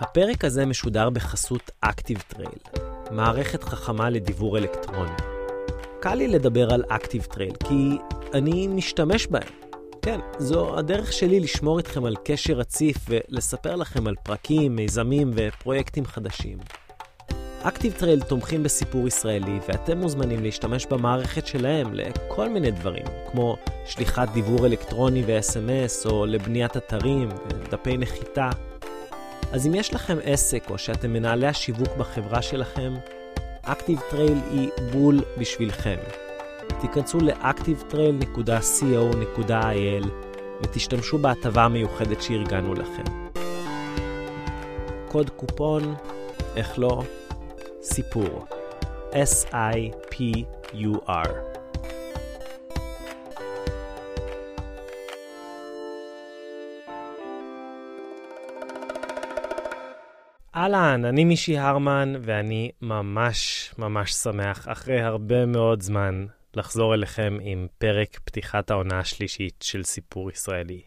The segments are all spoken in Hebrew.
הפרק הזה משודר בחסות Active Trail, מערכת חכמה לדיוור אלקטרוני. קל לי לדבר על Active Trail כי אני משתמש בהם. כן, זו הדרך שלי לשמור איתכם על קשר רציף ולספר לכם על פרקים, מיזמים ופרויקטים חדשים. Active Trail תומכים בסיפור ישראלי, ואתם מוזמנים להשתמש במערכת שלהם לכל מיני דברים, כמו שליחת דיוור אלקטרוני ו-SMS, או לבניית אתרים ודפי נחיתה. אז אם יש לכם עסק, או שאתם מנהלי השיווק בחברה שלכם, Active Trail היא בול בשבילכם. תיכנסו ל-activetrail.co.il ותשתמשו בהטבה המיוחדת שארגנו לכם. קוד קופון, איך לא? סיפור. S-I-P-U-R. אהלן, אני מישי הרמן, ואני ממש ממש שמח, אחרי הרבה מאוד זמן, לחזור אליכם עם פרק פתיחת העונה השלישית של סיפור ישראלי.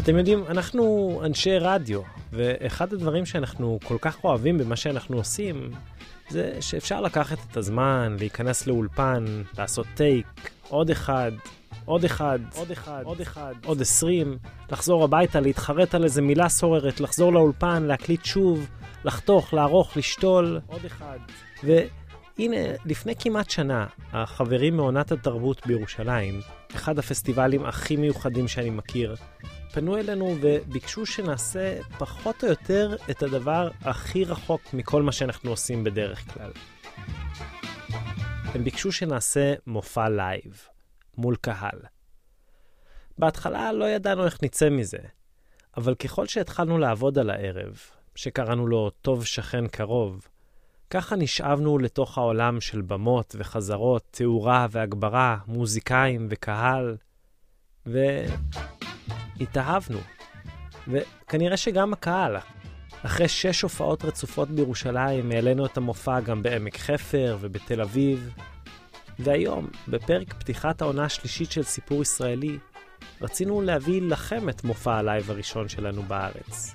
אתם יודעים, אנחנו אנשי רדיו, ואחד הדברים שאנחנו כל כך אוהבים במה שאנחנו עושים, זה שאפשר לקחת את הזמן, להיכנס לאולפן, לעשות טייק, עוד אחד, עוד אחד, עוד אחד, עוד אחד, עוד עשרים, לחזור הביתה, להתחרט על איזה מילה סוררת, לחזור לאולפן, להקליט שוב, לחתוך, לערוך, לשתול, עוד אחד. והנה, לפני כמעט שנה, החברים מעונת התרבות בירושלים, אחד הפסטיבלים הכי מיוחדים שאני מכיר, פנו אלינו וביקשו שנעשה פחות או יותר את הדבר הכי רחוק מכל מה שאנחנו עושים בדרך כלל. הם ביקשו שנעשה מופע לייב, מול קהל. בהתחלה לא ידענו איך נצא מזה, אבל ככל שהתחלנו לעבוד על הערב, שקראנו לו טוב שכן קרוב, ככה נשאבנו לתוך העולם של במות וחזרות, תאורה והגברה, מוזיקאים וקהל, ו... התאהבנו. וכנראה שגם הקהל. אחרי שש הופעות רצופות בירושלים, העלינו את המופע גם בעמק חפר ובתל אביב. והיום, בפרק פתיחת העונה השלישית של סיפור ישראלי, רצינו להביא לכם את מופע הלייב הראשון שלנו בארץ.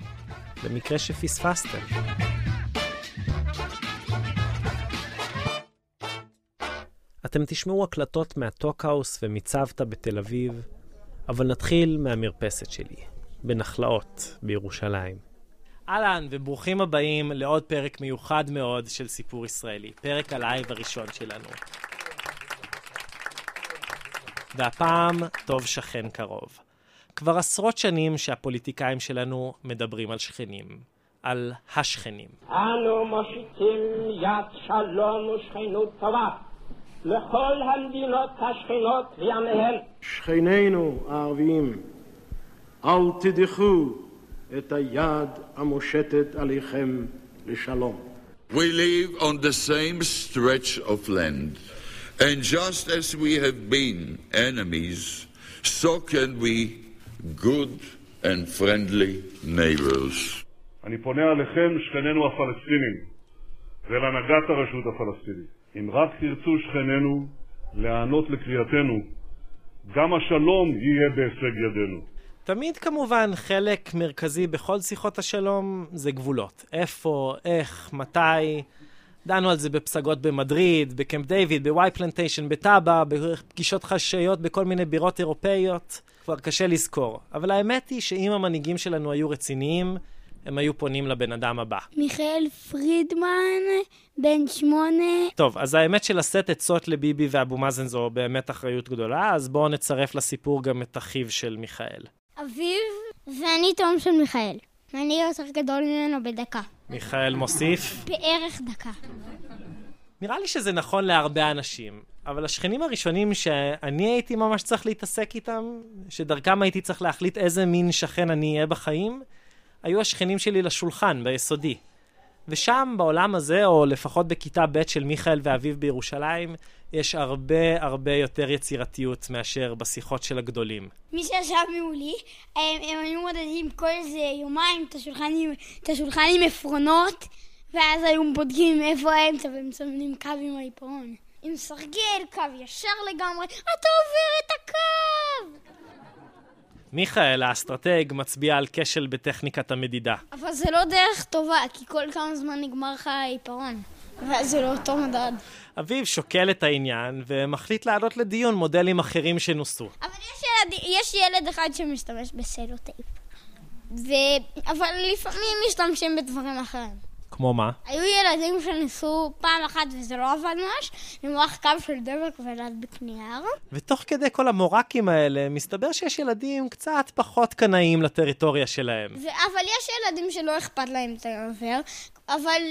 במקרה שפספסתם. אתם תשמעו הקלטות מהטוקהאוס ומצוותא בתל אביב, אבל נתחיל מהמרפסת שלי, בנחלאות, בירושלים. אהלן, וברוכים הבאים לעוד פרק מיוחד מאוד של סיפור ישראלי, פרק הלייב הראשון שלנו. והפעם, טוב שכן קרוב. כבר עשרות שנים שהפוליטיקאים שלנו מדברים על שכנים, על השכנים. אנו מושיטים יד שלום ושכנות טובה לכל המדינות השכנות וימיהן. שכנינו הערביים, אל תדחו את היד המושטת עליכם לשלום. We live on the same stretch of land, and just as we have been enemies, so can we good and friendly neighbors. אני פונה אליכם, שכנינו הפלסטינים, ולהנהגת הרשות הפלסטינית. אם רק תרצו שכנינו להיענות לקריאתנו, גם השלום יהיה בהישג ידינו. תמיד כמובן חלק מרכזי בכל שיחות השלום זה גבולות. איפה, איך, מתי. דנו על זה בפסגות במדריד, בקמפ דיוויד, בוואי פלנטיישן, בטאבה, בפגישות חשאיות בכל מיני בירות אירופאיות. כבר קשה לזכור. אבל האמת היא שאם המנהיגים שלנו היו רציניים, הם היו פונים לבן אדם הבא. מיכאל פרידמן, בן שמונה. טוב, אז האמת שלשאת עצות לביבי ואבו מאזן זו באמת אחריות גדולה, אז בואו נצרף לסיפור גם את אחיו של מיכאל. אביו ואני תום של מיכאל. ואני יותר גדול ממנו בדקה. מיכאל מוסיף? בערך דקה. נראה לי שזה נכון להרבה אנשים, אבל השכנים הראשונים שאני הייתי ממש צריך להתעסק איתם, שדרכם הייתי צריך להחליט איזה מין שכן אני אהיה בחיים, היו השכנים שלי לשולחן ביסודי. ושם, בעולם הזה, או לפחות בכיתה ב' של מיכאל ואביו בירושלים, יש הרבה הרבה יותר יצירתיות מאשר בשיחות של הגדולים. מי שישב מולי, הם, הם היו מודדים כל איזה יומיים את השולחן עם, עפרונות, ואז היו בודקים איפה האמצע והם מסמנים קו עם העיפרון. עם סרגל, קו ישר לגמרי, אתה עובר את הקו! מיכאל, האסטרטג, מצביע על כשל בטכניקת המדידה. אבל זה לא דרך טובה, כי כל כמה זמן נגמר לך העיפרון. ואז זה לא אותו מדד. אביב שוקל את העניין ומחליט להעלות לדיון מודלים אחרים שנוסו. אבל יש ילד, יש ילד אחד שמשתמש בסלוטייפ. ו... אבל לפעמים משתמשים בדברים אחרים. כמו מה? היו ילדים שניסו פעם אחת וזה לא עבד ממש, למרוח קו של דבק ולהדביק נייר. ותוך כדי כל המורקים האלה, מסתבר שיש ילדים קצת פחות קנאים לטריטוריה שלהם. ו... אבל יש ילדים שלא אכפת להם את העובר, אבל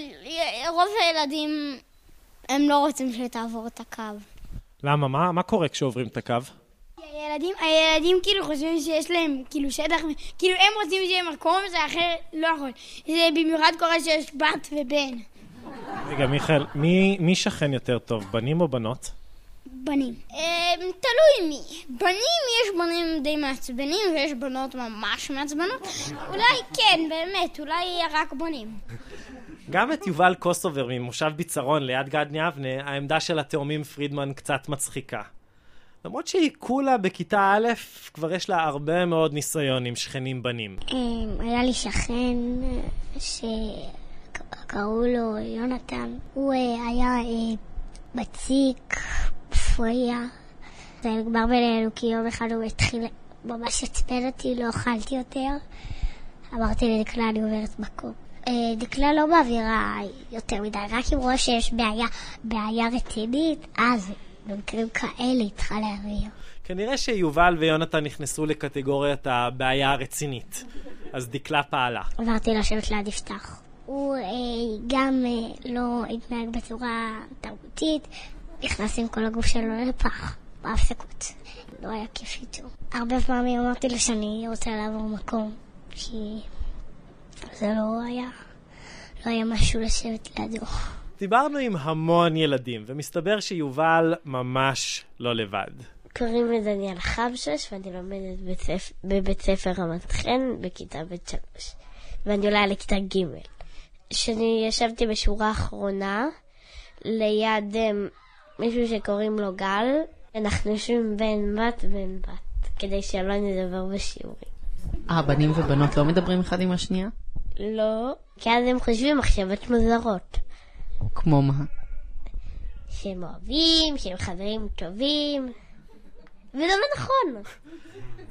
רוב הילדים, הם לא רוצים שתעבור את הקו. למה? מה, מה קורה כשעוברים את הקו? הילדים, הילדים כאילו חושבים שיש להם כאילו שטח, כאילו הם רוצים שיהיה מקום שאחר לא יכול. זה במיוחד קורה שיש בת ובן. רגע, מיכאל, מי, מי שכן יותר טוב, בנים או בנות? בנים. אה, תלוי מי. בנים, יש בנים די מעצבנים ויש בנות ממש מעצבנות. אולי כן, באמת, אולי רק בנים. גם את יובל קוסובר ממושב ביצרון ליד גדני אבנה, העמדה של התאומים פרידמן קצת מצחיקה. למרות שהיא כולה בכיתה א', כבר יש לה הרבה מאוד ניסיון עם שכנים בנים. אמ, היה לי שכן שקראו לו יונתן. הוא אה, היה אה, בציק, מפריע. זה נגמר בינינו כי יום אחד הוא התחיל ממש עצבן אותי, לא אכלתי יותר. אמרתי לדקלה, אני עוברת מקום. אה, דקלה לא מעבירה יותר מדי, רק אם רואה שיש בעיה, בעיה רצינית, אז במקרים כאלה היא צריכה להעביר. כנראה שיובל ויונתן נכנסו לקטגוריית הבעיה הרצינית, אז דקלה פעלה. עברתי לשבת ליד יפתח. הוא אה, גם אה, לא התנהג בצורה תרבותית, נכנס עם כל הגוף שלו לפח, בהפסקות. לא היה כיף איתו. הרבה פעמים אמרתי לו שאני רוצה לעבור מקום, כי זה לא היה, לא היה משהו לשבת לידו. דיברנו עם המון ילדים, ומסתבר שיובל ממש לא לבד. קוראים לי דניאל חמשש, ואני לומדת בצפ... בבית ספר רמת חן בכיתה ב' שלוש. ואני עולה לכיתה ג'. כשאני ישבתי בשורה האחרונה, ליד um, מישהו שקוראים לו גל, אנחנו יושבים בין בת ובין בת, כדי שלא נדבר בשיעורים. אה, בנים ובנות לא מדברים אחד עם השנייה? לא, כי אז הם חושבים מחשבות מוזרות. כמו מה? שהם אוהבים, שהם חברים טובים, וזה לא נכון.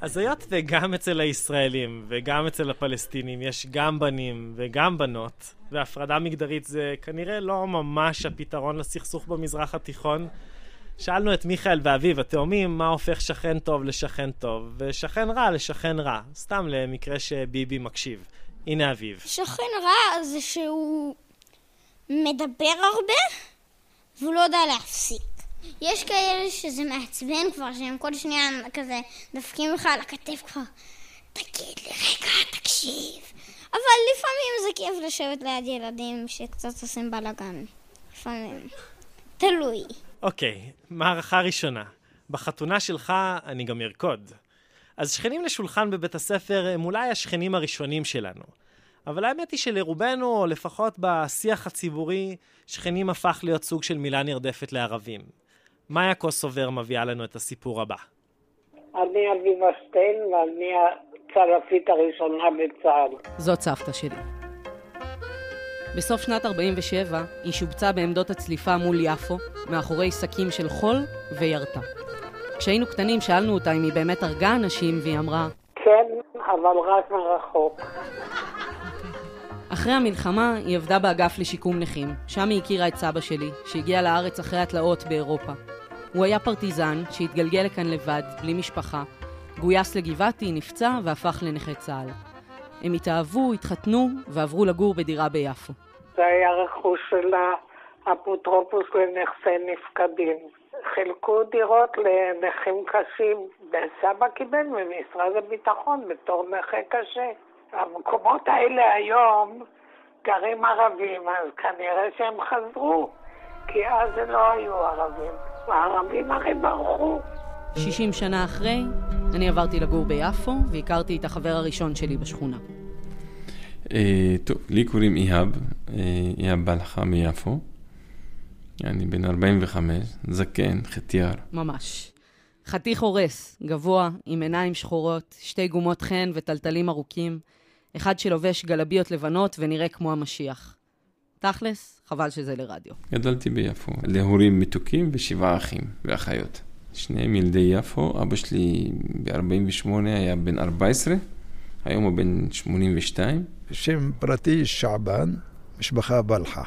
אז היות וגם אצל הישראלים וגם אצל הפלסטינים יש גם בנים וגם בנות, והפרדה מגדרית זה כנראה לא ממש הפתרון לסכסוך במזרח התיכון, שאלנו את מיכאל ואביב, התאומים, מה הופך שכן טוב לשכן טוב, ושכן רע לשכן רע, סתם למקרה שביבי מקשיב. הנה אביב. שכן רע זה שהוא מדבר הרבה, והוא לא יודע להפסיק. יש כאלה שזה מעצבן כבר, שהם כל שנייה כזה דפקים לך על הכתף כבר. תגיד לי רגע, תקשיב. אבל לפעמים זה כיף לשבת ליד ילדים שקצת עושים בלאגן. לפעמים. תלוי. אוקיי, okay, מערכה ראשונה. בחתונה שלך אני גם ארקוד. אז שכנים לשולחן בבית הספר הם אולי השכנים הראשונים שלנו. אבל האמת היא שלרובנו, או לפחות בשיח הציבורי, שכנים הפך להיות סוג של מילה נרדפת לערבים. מאיה קוסובר מביאה לנו את הסיפור הבא. אני אביבה שטיין ואני הצלפית הראשונה בצה"ל. זאת סבתא שלי. בסוף שנת 47 היא שובצה בעמדות הצליפה מול יפו, מאחורי שקים של חול, וירתה. כשהיינו קטנים שאלנו אותה אם היא באמת הרגה אנשים, והיא אמרה, כן, אבל רק מרחוק. אחרי המלחמה היא עבדה באגף לשיקום נכים, שם היא הכירה את סבא שלי, שהגיע לארץ אחרי התלאות באירופה. הוא היה פרטיזן שהתגלגל לכאן לבד, בלי משפחה, גויס לגבעתי, נפצע והפך לנכה צה"ל. הם התאהבו, התחתנו ועברו לגור בדירה ביפו. זה היה רכוש של האפוטרופוס לנכסי נפקדים. חילקו דירות לנכים קשים, וסבא קיבל ממשרד הביטחון בתור נכה קשה. המקומות האלה היום גרים ערבים, אז כנראה שהם חזרו, כי אז זה לא היו ערבים. הערבים הרי ברחו. 60 שנה אחרי, אני עברתי לגור ביפו, והכרתי את החבר הראשון שלי בשכונה. אה, טוב, לי קוראים איהאב, אה, איהאב בלחה מיפו. אני בן 45, זקן, חטיאר. ממש. חתיך הורס, גבוה, עם עיניים שחורות, שתי גומות חן וטלטלים ארוכים, אחד שלובש גלביות לבנות ונראה כמו המשיח. תכלס, חבל שזה לרדיו. גדלתי ביפו, להורים מתוקים ושבעה אחים ואחיות. שניהם ילדי יפו, אבא שלי ב-48 היה בן 14, היום הוא בן 82. שם פרטי שעבן, משפחה בלחה.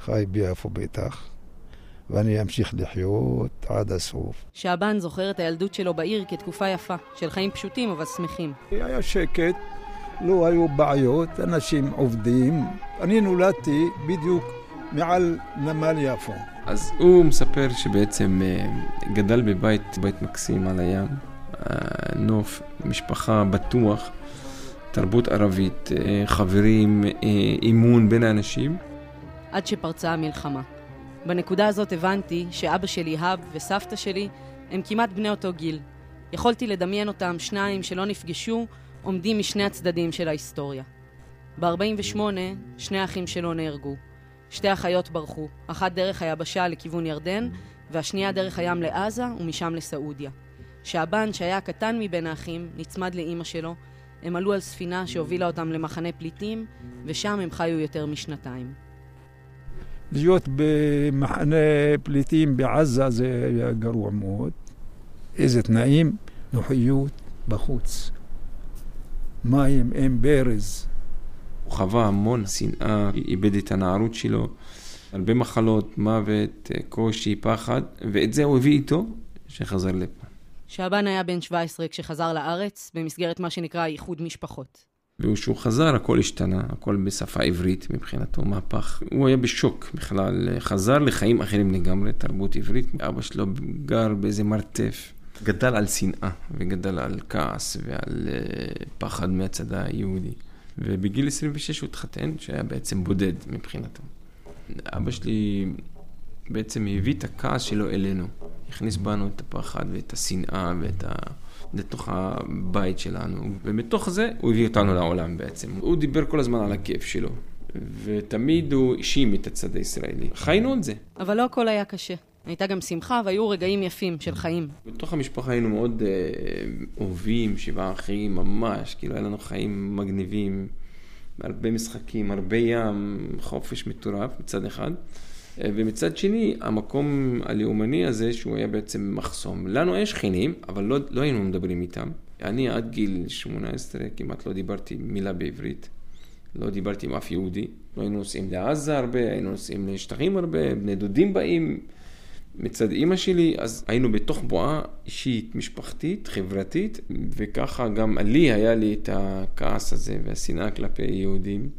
חי ביפו בטח, ואני אמשיך לחיות עד הסוף. שעבן זוכר את הילדות שלו בעיר כתקופה יפה, של חיים פשוטים אבל שמחים. היה שקט, לא היו בעיות, אנשים עובדים. אני נולדתי בדיוק מעל נמל יפו. אז הוא מספר שבעצם אה, גדל בבית, בית מקסים על הים, נוף, משפחה בטוח, תרבות ערבית, אה, חברים, אה, אימון בין האנשים. עד שפרצה המלחמה. בנקודה הזאת הבנתי שאבא שלי, האב, וסבתא שלי הם כמעט בני אותו גיל. יכולתי לדמיין אותם, שניים שלא נפגשו, עומדים משני הצדדים של ההיסטוריה. ב-48, שני אחים שלו נהרגו. שתי אחיות ברחו, אחת דרך היבשה לכיוון ירדן, והשנייה דרך הים לעזה ומשם לסעודיה. שעבן, שהיה הקטן מבין האחים, נצמד לאימא שלו, הם עלו על ספינה שהובילה אותם למחנה פליטים, ושם הם חיו יותר משנתיים. להיות במחנה פליטים בעזה זה היה גרוע מאוד. איזה תנאים, נוחיות בחוץ. מים, אין ברז. הוא חווה המון שנאה, איבד את הנערות שלו, הרבה מחלות, מוות, קושי, פחד, ואת זה הוא הביא איתו שחזר לפה. שעבן היה בן 17 כשחזר לארץ, במסגרת מה שנקרא איחוד משפחות. וכשהוא חזר הכל השתנה, הכל בשפה עברית מבחינתו, מהפך. הוא היה בשוק בכלל, חזר לחיים אחרים לגמרי, תרבות עברית. אבא שלו גר באיזה מרתף, גדל על שנאה וגדל על כעס ועל uh, פחד מהצד היהודי. ובגיל 26 הוא התחתן, שהיה בעצם בודד מבחינתו. אבא שלי בעצם הביא את הכעס שלו אלינו. הכניס בנו את הפחד ואת השנאה ואת ה... לתוך הבית שלנו, ומתוך זה הוא הביא אותנו לעולם בעצם. הוא דיבר כל הזמן על הכיף שלו, ותמיד הוא האשים את הצד הישראלי. חיינו את זה. אבל לא הכל היה קשה. הייתה גם שמחה והיו רגעים יפים של חיים. בתוך המשפחה היינו מאוד אה, אוהבים, שבעה אחים, ממש, כאילו היה לנו חיים מגניבים, הרבה משחקים, הרבה ים, חופש מטורף מצד אחד. אה, ומצד שני, המקום הלאומני הזה, שהוא היה בעצם מחסום. לנו יש שכנים, אבל לא, לא היינו מדברים איתם. אני עד גיל 18 כמעט לא דיברתי מילה בעברית. לא דיברתי עם אף יהודי. לא היינו נוסעים לעזה הרבה, היינו נוסעים לשטחים הרבה, בני דודים באים מצד אימא שלי, אז היינו בתוך בועה אישית, משפחתית, חברתית, וככה גם לי היה לי את הכעס הזה והשנאה כלפי יהודים.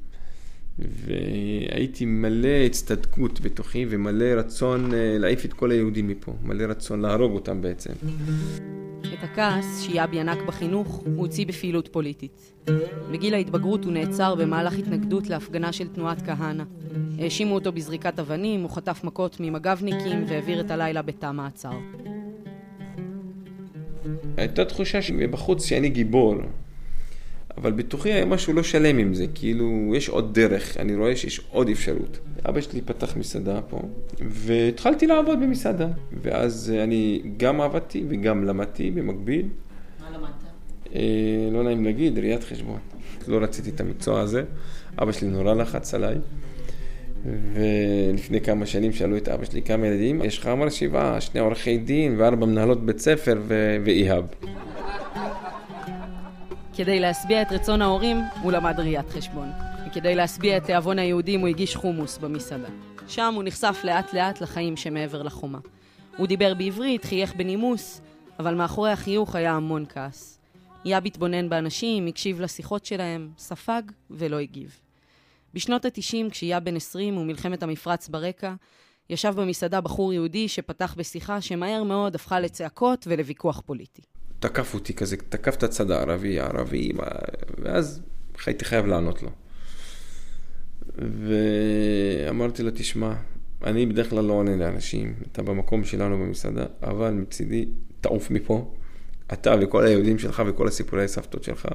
והייתי מלא הצטדקות בתוכי ומלא רצון אה, להעיף את כל היהודים מפה, מלא רצון להרוג אותם בעצם. את הכעס שיאבי ינק בחינוך הוא הוציא בפעילות פוליטית. בגיל ההתבגרות הוא נעצר במהלך התנגדות להפגנה של תנועת כהנא. האשימו אותו בזריקת אבנים, הוא חטף מכות ממג"בניקים והעביר את הלילה בתא מעצר. הייתה תחושה שבחוץ שאני גיבור, אבל בתוכי היה משהו לא שלם עם זה, כאילו יש עוד דרך, אני רואה שיש עוד אפשרות. אבא שלי פתח מסעדה פה, והתחלתי לעבוד במסעדה. ואז אני גם עבדתי וגם למדתי במקביל. מה למדת? אה, לא נעים להגיד, ראיית חשבון. לא רציתי את המקצוע הזה. אבא שלי נורא לחץ עליי. ולפני כמה שנים שאלו את אבא שלי כמה ילדים, יש לך אמר שבעה, שני עורכי דין וארבע מנהלות בית ספר ואיהאב. כדי להשביע את רצון ההורים, הוא למד ראיית חשבון. וכדי להשביע את תיאבון היהודים, הוא הגיש חומוס במסעדה. שם הוא נחשף לאט לאט לחיים שמעבר לחומה. הוא דיבר בעברית, חייך בנימוס, אבל מאחורי החיוך היה המון כעס. יאב התבונן באנשים, הקשיב לשיחות שלהם, ספג ולא הגיב. בשנות ה-90, כשיהיה בן 20 ומלחמת המפרץ ברקע, ישב במסעדה בחור יהודי שפתח בשיחה שמהר מאוד הפכה לצעקות ולוויכוח פוליטי. תקף אותי כזה, תקף את הצד הערבי, הערבי, ואז הייתי חייב לענות לו. ואמרתי לו, תשמע, אני בדרך כלל לא עונה לאנשים, אתה במקום שלנו במסעדה, אבל מצידי, תעוף מפה, אתה וכל היהודים שלך וכל הסיפורי הסבתות שלך,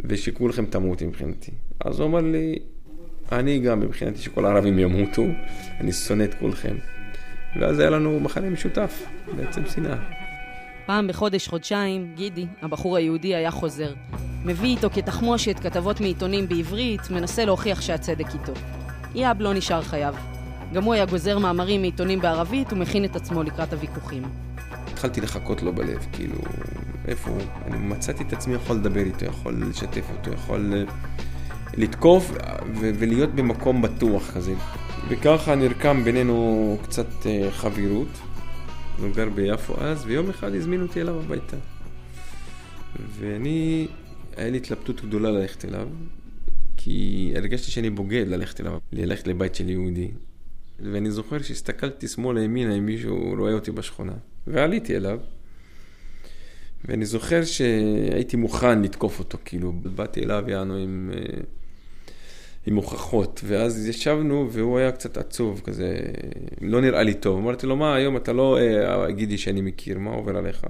ושכולכם תמות מבחינתי. אז הוא אמר לי, אני גם, מבחינתי שכל הערבים ימותו, אני שונא את כולכם. ואז היה לנו מחנה משותף, בעצם שנאה. פעם בחודש, חודשיים, גידי, הבחור היהודי, היה חוזר. מביא איתו כתחמושת כתבות מעיתונים בעברית, מנסה להוכיח שהצדק איתו. יאב לא נשאר חייו. גם הוא היה גוזר מאמרים מעיתונים בערבית ומכין את עצמו לקראת הוויכוחים. התחלתי לחכות לו בלב, כאילו, איפה הוא? אני מצאתי את עצמי יכול לדבר איתו, יכול לשתף אותו, יכול אה, לתקוף ו- ולהיות במקום בטוח כזה. וככה נרקם בינינו קצת אה, חברות. הוא גר ביפו אז, ויום אחד הזמינו אותי אליו הביתה. ואני, היה לי התלבטות גדולה ללכת אליו, כי הרגשתי שאני בוגד ללכת אליו, ללכת לבית של יהודי. ואני זוכר שהסתכלתי שמאלה ימינה אם מישהו רואה אותי בשכונה. ועליתי אליו, ואני זוכר שהייתי מוכן לתקוף אותו, כאילו, באתי אליו, יענו, עם, אה, עם הוכחות, ואז ישבנו, והוא היה קצת עצוב, כזה, לא נראה לי טוב. אמרתי לו, מה, היום אתה לא אה, גידי שאני מכיר, מה עובר עליך?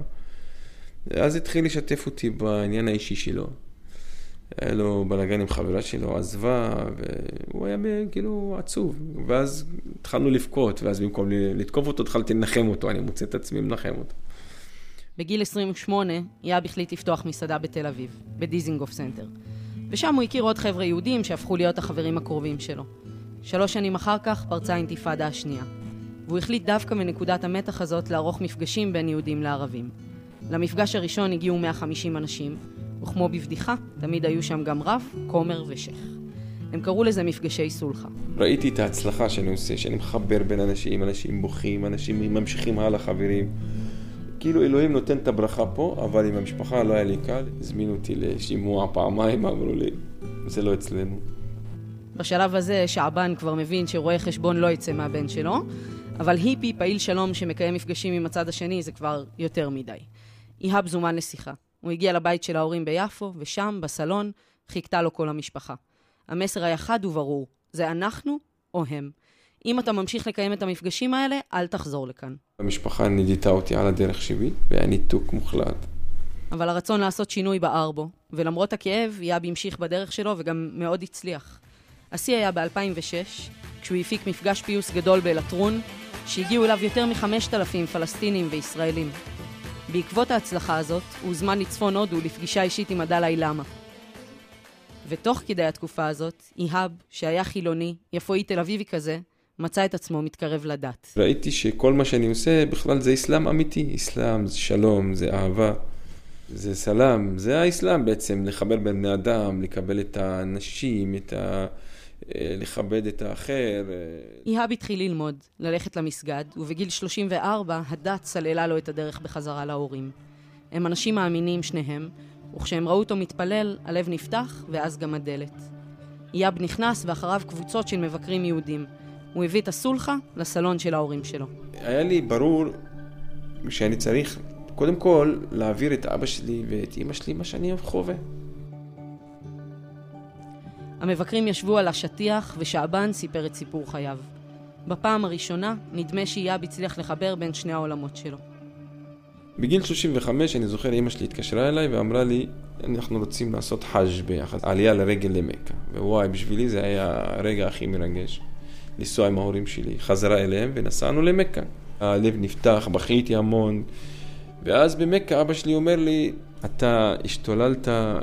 אז התחיל לשתף אותי בעניין האישי שלו. היה לו בלאגן עם חברה שלו, עזבה, והוא היה כאילו עצוב. ואז התחלנו לבכות, ואז במקום לתקוף אותו, התחלתי לנחם אותו, אני מוצא את עצמי מנחם אותו. בגיל 28, יאב החליט לפתוח מסעדה בתל אביב, בדיזינגוף סנטר. ושם הוא הכיר עוד חבר'ה יהודים שהפכו להיות החברים הקרובים שלו. שלוש שנים אחר כך פרצה האינתיפאדה השנייה. והוא החליט דווקא מנקודת המתח הזאת לערוך מפגשים בין יהודים לערבים. למפגש הראשון הגיעו 150 אנשים, וכמו בבדיחה, תמיד היו שם גם רב, כומר ושייח. הם קראו לזה מפגשי סולחה. ראיתי את ההצלחה שאני עושה, שאני מחבר בין אנשים, אנשים בוכים, אנשים ממשיכים הלאה חברים. כאילו אלוהים נותן את הברכה פה, אבל עם המשפחה לא היה לי קל. הזמינו אותי לשימוע פעמיים, אמרו לי, זה לא אצלנו. בשלב הזה שעבן כבר מבין שרואה חשבון לא יצא מהבן שלו, אבל היפי, פעיל שלום שמקיים מפגשים עם הצד השני, זה כבר יותר מדי. איהאב זומן לשיחה. הוא הגיע לבית של ההורים ביפו, ושם, בסלון, חיכתה לו כל המשפחה. המסר היה חד וברור, זה אנחנו או הם. אם אתה ממשיך לקיים את המפגשים האלה, אל תחזור לכאן. המשפחה נדיטה אותי על הדרך שבי, והיה ניתוק מוחלט. אבל הרצון לעשות שינוי בער בו, ולמרות הכאב, יאב המשיך בדרך שלו וגם מאוד הצליח. השיא היה ב-2006, כשהוא הפיק מפגש פיוס גדול בלטרון, שהגיעו אליו יותר מ-5,000 פלסטינים וישראלים. בעקבות ההצלחה הזאת, הוא הוזמן לצפון הודו לפגישה אישית עם הדלאי למה. ותוך כדי התקופה הזאת, איהאב, שהיה חילוני, יפואי תל אביבי כזה, מצא את עצמו מתקרב לדת. ראיתי שכל מה שאני עושה בכלל זה אסלאם אמיתי. אסלאם זה שלום, זה אהבה, זה סלאם. זה האסלאם בעצם, לחבר בין בני אדם, לקבל את האנשים, את ה... אה, לכבד את האחר. אה. איהאב התחיל ללמוד, ללכת למסגד, ובגיל 34 הדת סללה לו את הדרך בחזרה להורים. הם אנשים מאמינים שניהם, וכשהם ראו אותו מתפלל, הלב נפתח, ואז גם הדלת. איהאב נכנס, ואחריו קבוצות של מבקרים יהודים. הוא הביא את הסולחה לסלון של ההורים שלו. היה לי ברור שאני צריך, קודם כל, להעביר את אבא שלי ואת אימא שלי מה שאני חווה. המבקרים ישבו על השטיח ושעבן סיפר את סיפור חייו. בפעם הראשונה נדמה שאייב הצליח לחבר בין שני העולמות שלו. בגיל 35 אני זוכר אמא שלי התקשרה אליי ואמרה לי אנחנו רוצים לעשות חאג' ביחד, עלייה לרגל למכה. ווואי, בשבילי זה היה הרגע הכי מרגש. לנסוע עם ההורים שלי חזרה אליהם ונסענו למכה. הלב נפתח, בכיתי המון. ואז במכה אבא שלי אומר לי, אתה השתוללת, אה,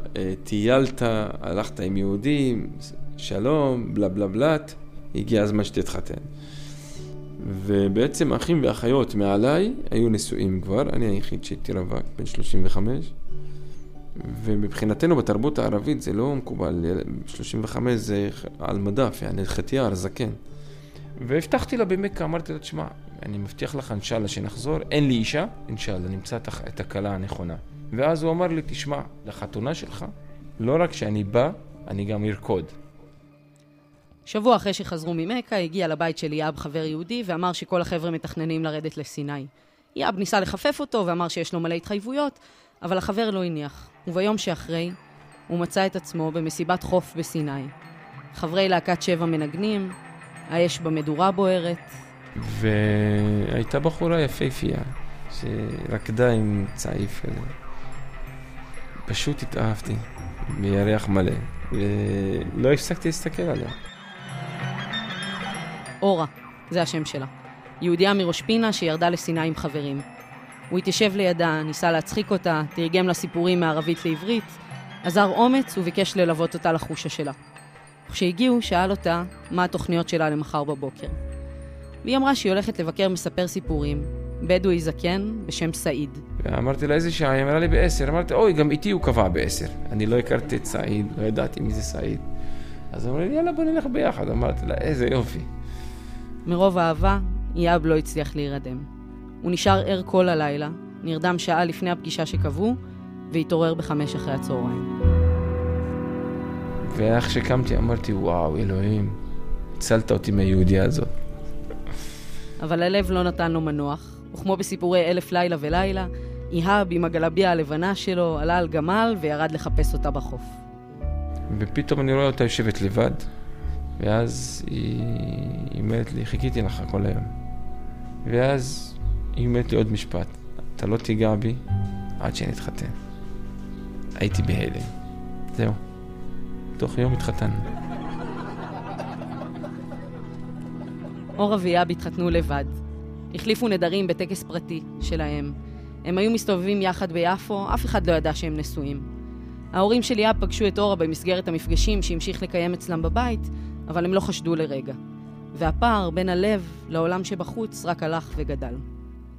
טיילת, הלכת עם יהודים, שלום, בלה בלה בלת, הגיע הזמן שתתחתן. ובעצם אחים ואחיות מעליי היו נשואים כבר, אני היחיד שהייתי רווק, בן 35. ומבחינתנו בתרבות הערבית זה לא מקובל, 35 זה על מדף, יעני חטיאר, זקן. והבטחתי לה במכה, אמרתי לה, תשמע, אני מבטיח לך אינשאללה שנחזור, אין לי אישה, אינשאללה, נמצא את הכלה הנכונה. ואז הוא אמר לי, תשמע, לחתונה שלך, לא רק שאני בא, אני גם ארקוד. שבוע אחרי שחזרו ממכה, הגיע לבית של יאב חבר יהודי ואמר שכל החבר'ה מתכננים לרדת לסיני. יאב ניסה לחפף אותו ואמר שיש לו מלא התחייבויות, אבל החבר לא הניח. וביום שאחרי, הוא מצא את עצמו במסיבת חוף בסיני. חברי להקת שבע מנגנים, האש במדורה בוערת. והייתה בחורה יפהפייה, שרקדה עם צעיף כזה. פשוט התאהבתי, בירח מלא, ולא הפסקתי להסתכל עליה. אורה, זה השם שלה. יהודייה מראש פינה שירדה לסיני עם חברים. הוא התיישב לידה, ניסה להצחיק אותה, תרגם לה סיפורים מערבית לעברית, עזר אומץ וביקש ללוות אותה לחושה שלה. כשהגיעו, שאל אותה מה התוכניות שלה למחר בבוקר. והיא אמרה שהיא הולכת לבקר מספר סיפורים, בדואי זקן בשם סעיד. אמרתי לה איזה שעה, היא אמרה לי בעשר. אמרתי, אוי, גם איתי הוא קבע בעשר. אני לא הכרתי את סעיד, לא ידעתי מי זה סעיד. אז אמרו לי, יאללה, בוא נלך ביחד. אמרתי לה, איזה יופי. מרוב אהבה, איאב לא הצליח להירדם. הוא נשאר ער כל הלילה, נרדם שעה לפני הפגישה שקבעו, והתעורר בחמש אחרי הצהריים. ואיך שקמתי אמרתי, וואו, אלוהים, הצלת אותי מהיהודייה הזאת. אבל הלב לא נתן לו מנוח, וכמו בסיפורי אלף לילה ולילה, איהאב עם הגלביה הלבנה שלו עלה על גמל וירד לחפש אותה בחוף. ופתאום אני רואה אותה יושבת לבד, ואז היא, היא אומרת לי, חיכיתי לך כל היום. ואז היא אומרת לי עוד משפט, אתה לא תיגע בי עד שנתחתן. הייתי בהלם. זהו. תוך יום התחתנו. אורה ויאב התחתנו לבד. החליפו נדרים בטקס פרטי שלהם. הם היו מסתובבים יחד ביפו, אף אחד לא ידע שהם נשואים. ההורים של יאב פגשו את אורה במסגרת המפגשים שהמשיך לקיים אצלם בבית, אבל הם לא חשדו לרגע. והפער בין הלב לעולם שבחוץ רק הלך וגדל.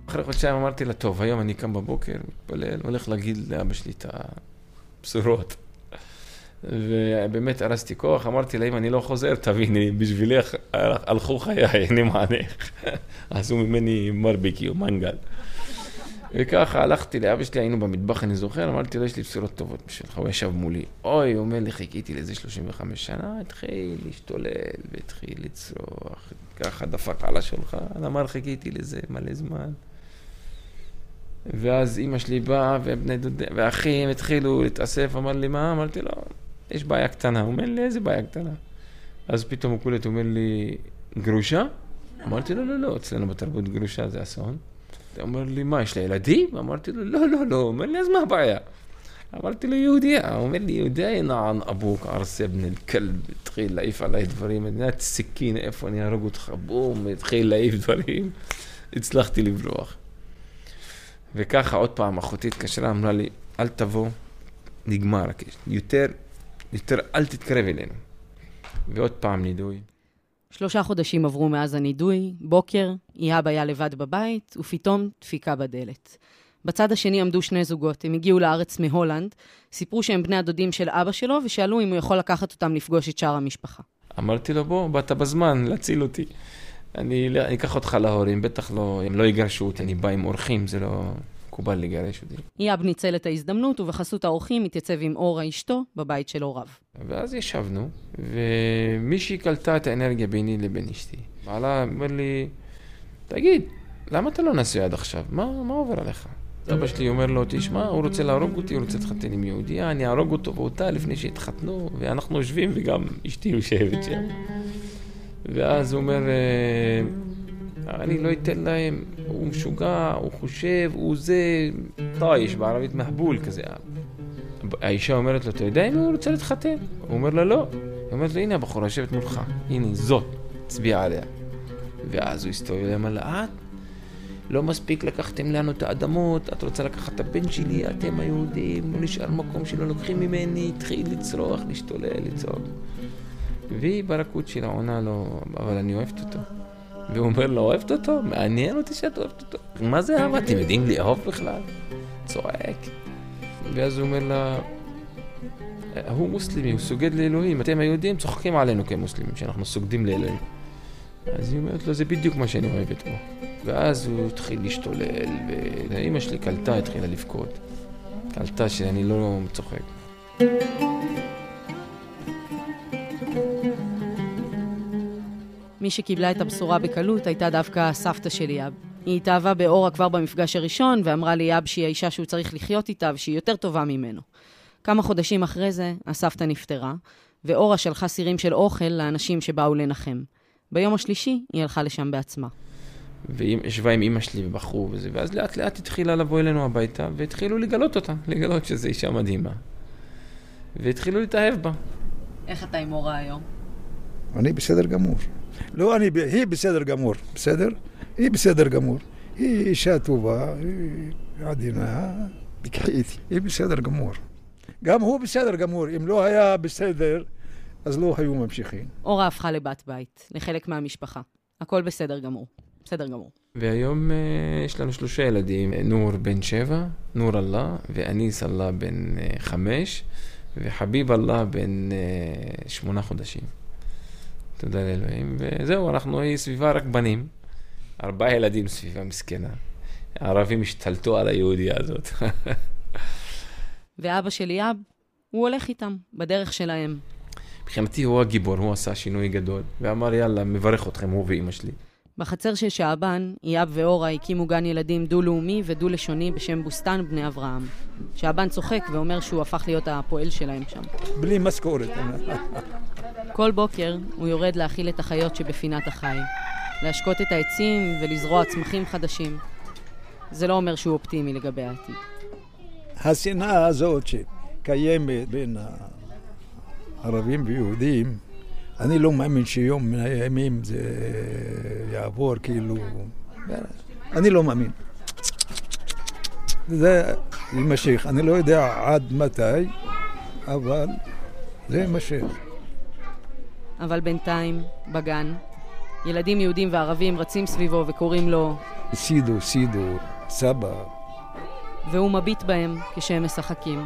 אחרי חודשיים אמרתי לה, טוב, היום אני קם בבוקר, מתפלל, הולך להגיד לאבא שלי את הבשורות. ובאמת הרסתי כוח, אמרתי לה, אם אני לא חוזר, תביני, בשבילך הלכו חיי, אני מענך. עשו ממני מרביקיו, מנגל. וככה הלכתי לאבא שלי, היינו במטבח, אני זוכר, אמרתי לו, יש לי בשורות טובות בשבילך, הוא ישב מולי. אוי, הוא אומר לי, חיכיתי לזה 35 שנה, התחיל להשתולל והתחיל לצרוח, ככה דפק על השולחן, אמר, חיכיתי לזה מלא זמן. ואז אימא שלי באה, ובני דודים, ואחים התחילו להתאסף, אמר לי, מה? אמרתי לו, יש בעיה קטנה. הוא אומר לי, איזה בעיה קטנה? אז פתאום הוא קולט, אומר לי, גרושה? אמרתי לו, לא, לא, אצלנו בתרבות גרושה זה אסון. הוא אומר לי, מה, יש לה ילדים? אמרתי לו, לא, לא, לא. הוא אומר לי, אז מה הבעיה? אמרתי לו, יהודיה. הוא אומר לי, יהודיה, נען אבוק, ארסה בן אל-כלב, התחיל להעיף עליי דברים, מדינת סכין, איפה אני אהרוג אותך? בום, התחיל להעיף דברים. הצלחתי לברוח. וככה עוד פעם אחותי התקשרה, אמרה לי, אל תבוא, נגמר. יותר, יותר אל תתקרב אלינו. ועוד פעם נידוי. שלושה חודשים עברו מאז הנידוי, בוקר, איהאב היה לבד בבית, ופתאום דפיקה בדלת. בצד השני עמדו שני זוגות, הם הגיעו לארץ מהולנד, סיפרו שהם בני הדודים של אבא שלו, ושאלו אם הוא יכול לקחת אותם לפגוש את שאר המשפחה. אמרתי לו, בוא, באת בזמן, להציל אותי. אני, אני אקח אותך להורים, בטח לא, הם לא יגרשו אותי, אני בא עם אורחים, זה לא מקובל לגרש אותי. איאב ניצל את ההזדמנות, ובחסות האורחים התייצב עם אורה אשתו בבית של הוריו. ואז ישבנו, ומישהי קלטה את האנרגיה ביני לבין אשתי. בעלה אומר לי, תגיד, למה אתה לא נשוי עד עכשיו? מה, מה עובר עליך? אבא שלי אומר לו, תשמע, הוא רוצה להרוג אותי, הוא רוצה להתחתן עם יהודייה, אני אהרוג אותו ואותה לפני שהתחתנו, ואנחנו יושבים, וגם אשתי יושבת שם. ואז הוא אומר, אני לא אתן להם, הוא משוגע, הוא חושב, הוא זה, טייש, בערבית מהבול כזה. האישה אומרת לו, אתה יודע אם הוא רוצה להתחתן? הוא אומר לה, לא. היא אומרת לו, הנה הבחורה יושבת מולך, הנה, זאת, תצביע עליה. ואז הוא הסתובב אליהם על לאט, לא מספיק לקחתם לנו את האדמות, את רוצה לקחת את הבן שלי, אתם היהודים, לא נשאר מקום שלא לוקחים ממני, התחיל לצרוח, להשתולל, לצעוק. והיא ברכות שלה עונה לו, אבל אני אוהבת אותו. והוא אומר לו, אוהבת אותו? מעניין אותי שאת אוהבת אותו. מה זה אהבה? אתם יודעים לאהוב בכלל? צועק. ואז הוא אומר לה, הוא מוסלמי, הוא סוגד לאלוהים. אתם היהודים צוחקים עלינו כמוסלמים, שאנחנו סוגדים לאלוהים. אז היא אומרת לו, זה בדיוק מה שאני אוהבת בו. ואז הוא התחיל להשתולל, ואימא שלי קלטה, התחילה לבכות. קלטה שאני לא צוחק. מי שקיבלה את הבשורה בקלות הייתה דווקא סבתא של ליאב. היא התאהבה באורה כבר במפגש הראשון, ואמרה ליאב שהיא האישה שהוא צריך לחיות איתה ושהיא יותר טובה ממנו. כמה חודשים אחרי זה, הסבתא נפטרה, ואורה שלחה סירים של אוכל לאנשים שבאו לנחם. ביום השלישי היא הלכה לשם בעצמה. והיא ישבה עם אימא שלי ובחרו וזה, ואז לאט לאט התחילה לבוא אלינו הביתה, והתחילו לגלות אותה, לגלות שזו אישה מדהימה. והתחילו להתאהב בה. איך אתה עם אורה היום? אני בסדר גמור. לא, אני, היא בסדר גמור, בסדר? היא בסדר גמור. היא אישה טובה, היא עדינה, תקחי איתי, היא בסדר גמור. גם הוא בסדר גמור, אם לא היה בסדר, אז לא היו ממשיכים. אורה הפכה לבת בית, לחלק מהמשפחה. הכל בסדר גמור. בסדר גמור. והיום uh, יש לנו שלושה ילדים, נור בן שבע, נור אללה, ואניס אללה בן uh, חמש, וחביב אללה בן uh, שמונה חודשים. תודה לאלוהים. וזהו, אנחנו סביבה רק בנים. ארבעה ילדים סביבה מסכנה. הערבים השתלטו על היהודייה הזאת. ואבא של יאב, הוא הולך איתם, בדרך שלהם. מבחינתי הוא הגיבור, הוא עשה שינוי גדול, ואמר יאללה, מברך אתכם, הוא ואימא שלי. בחצר של שעבן, יאב ואורה הקימו גן ילדים דו-לאומי ודו-לשוני בשם בוסתן בני אברהם. שעבן צוחק ואומר שהוא הפך להיות הפועל שלהם שם. בלי משכורת. כל בוקר הוא יורד להאכיל את החיות שבפינת החי, להשקות את העצים ולזרוע צמחים חדשים. זה לא אומר שהוא אופטימי לגבי העתיד. השנאה הזאת שקיימת בין הערבים ויהודים, אני לא מאמין שיום מן הימים זה יעבור כאילו... אני לא מאמין. זה יימשך. אני לא יודע עד מתי, אבל זה יימשך. אבל בינתיים, בגן, ילדים יהודים וערבים רצים סביבו וקוראים לו... סידו, סידו, סבא. והוא מביט בהם כשהם משחקים.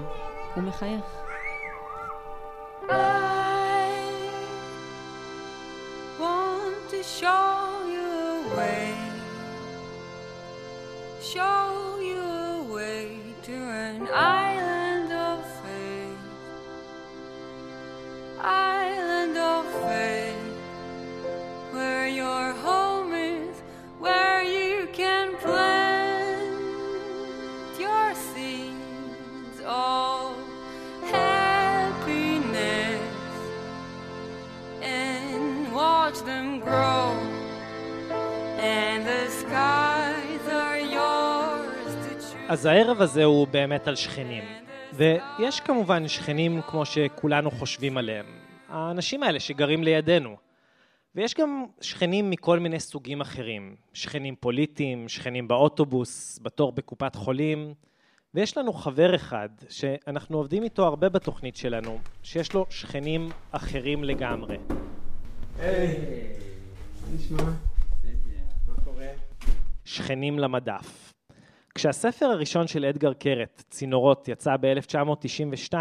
הוא מחייך. אז הערב הזה הוא באמת על שכנים. ויש כמובן שכנים כמו שכולנו חושבים עליהם. האנשים האלה שגרים לידינו. ויש גם שכנים מכל מיני סוגים אחרים. שכנים פוליטיים, שכנים באוטובוס, בתור בקופת חולים. ויש לנו חבר אחד שאנחנו עובדים איתו הרבה בתוכנית שלנו, שיש לו שכנים אחרים לגמרי. היי, מה נשמע? מה קורה? שכנים למדף. כשהספר הראשון של אדגר קרת, צינורות, יצא ב-1992,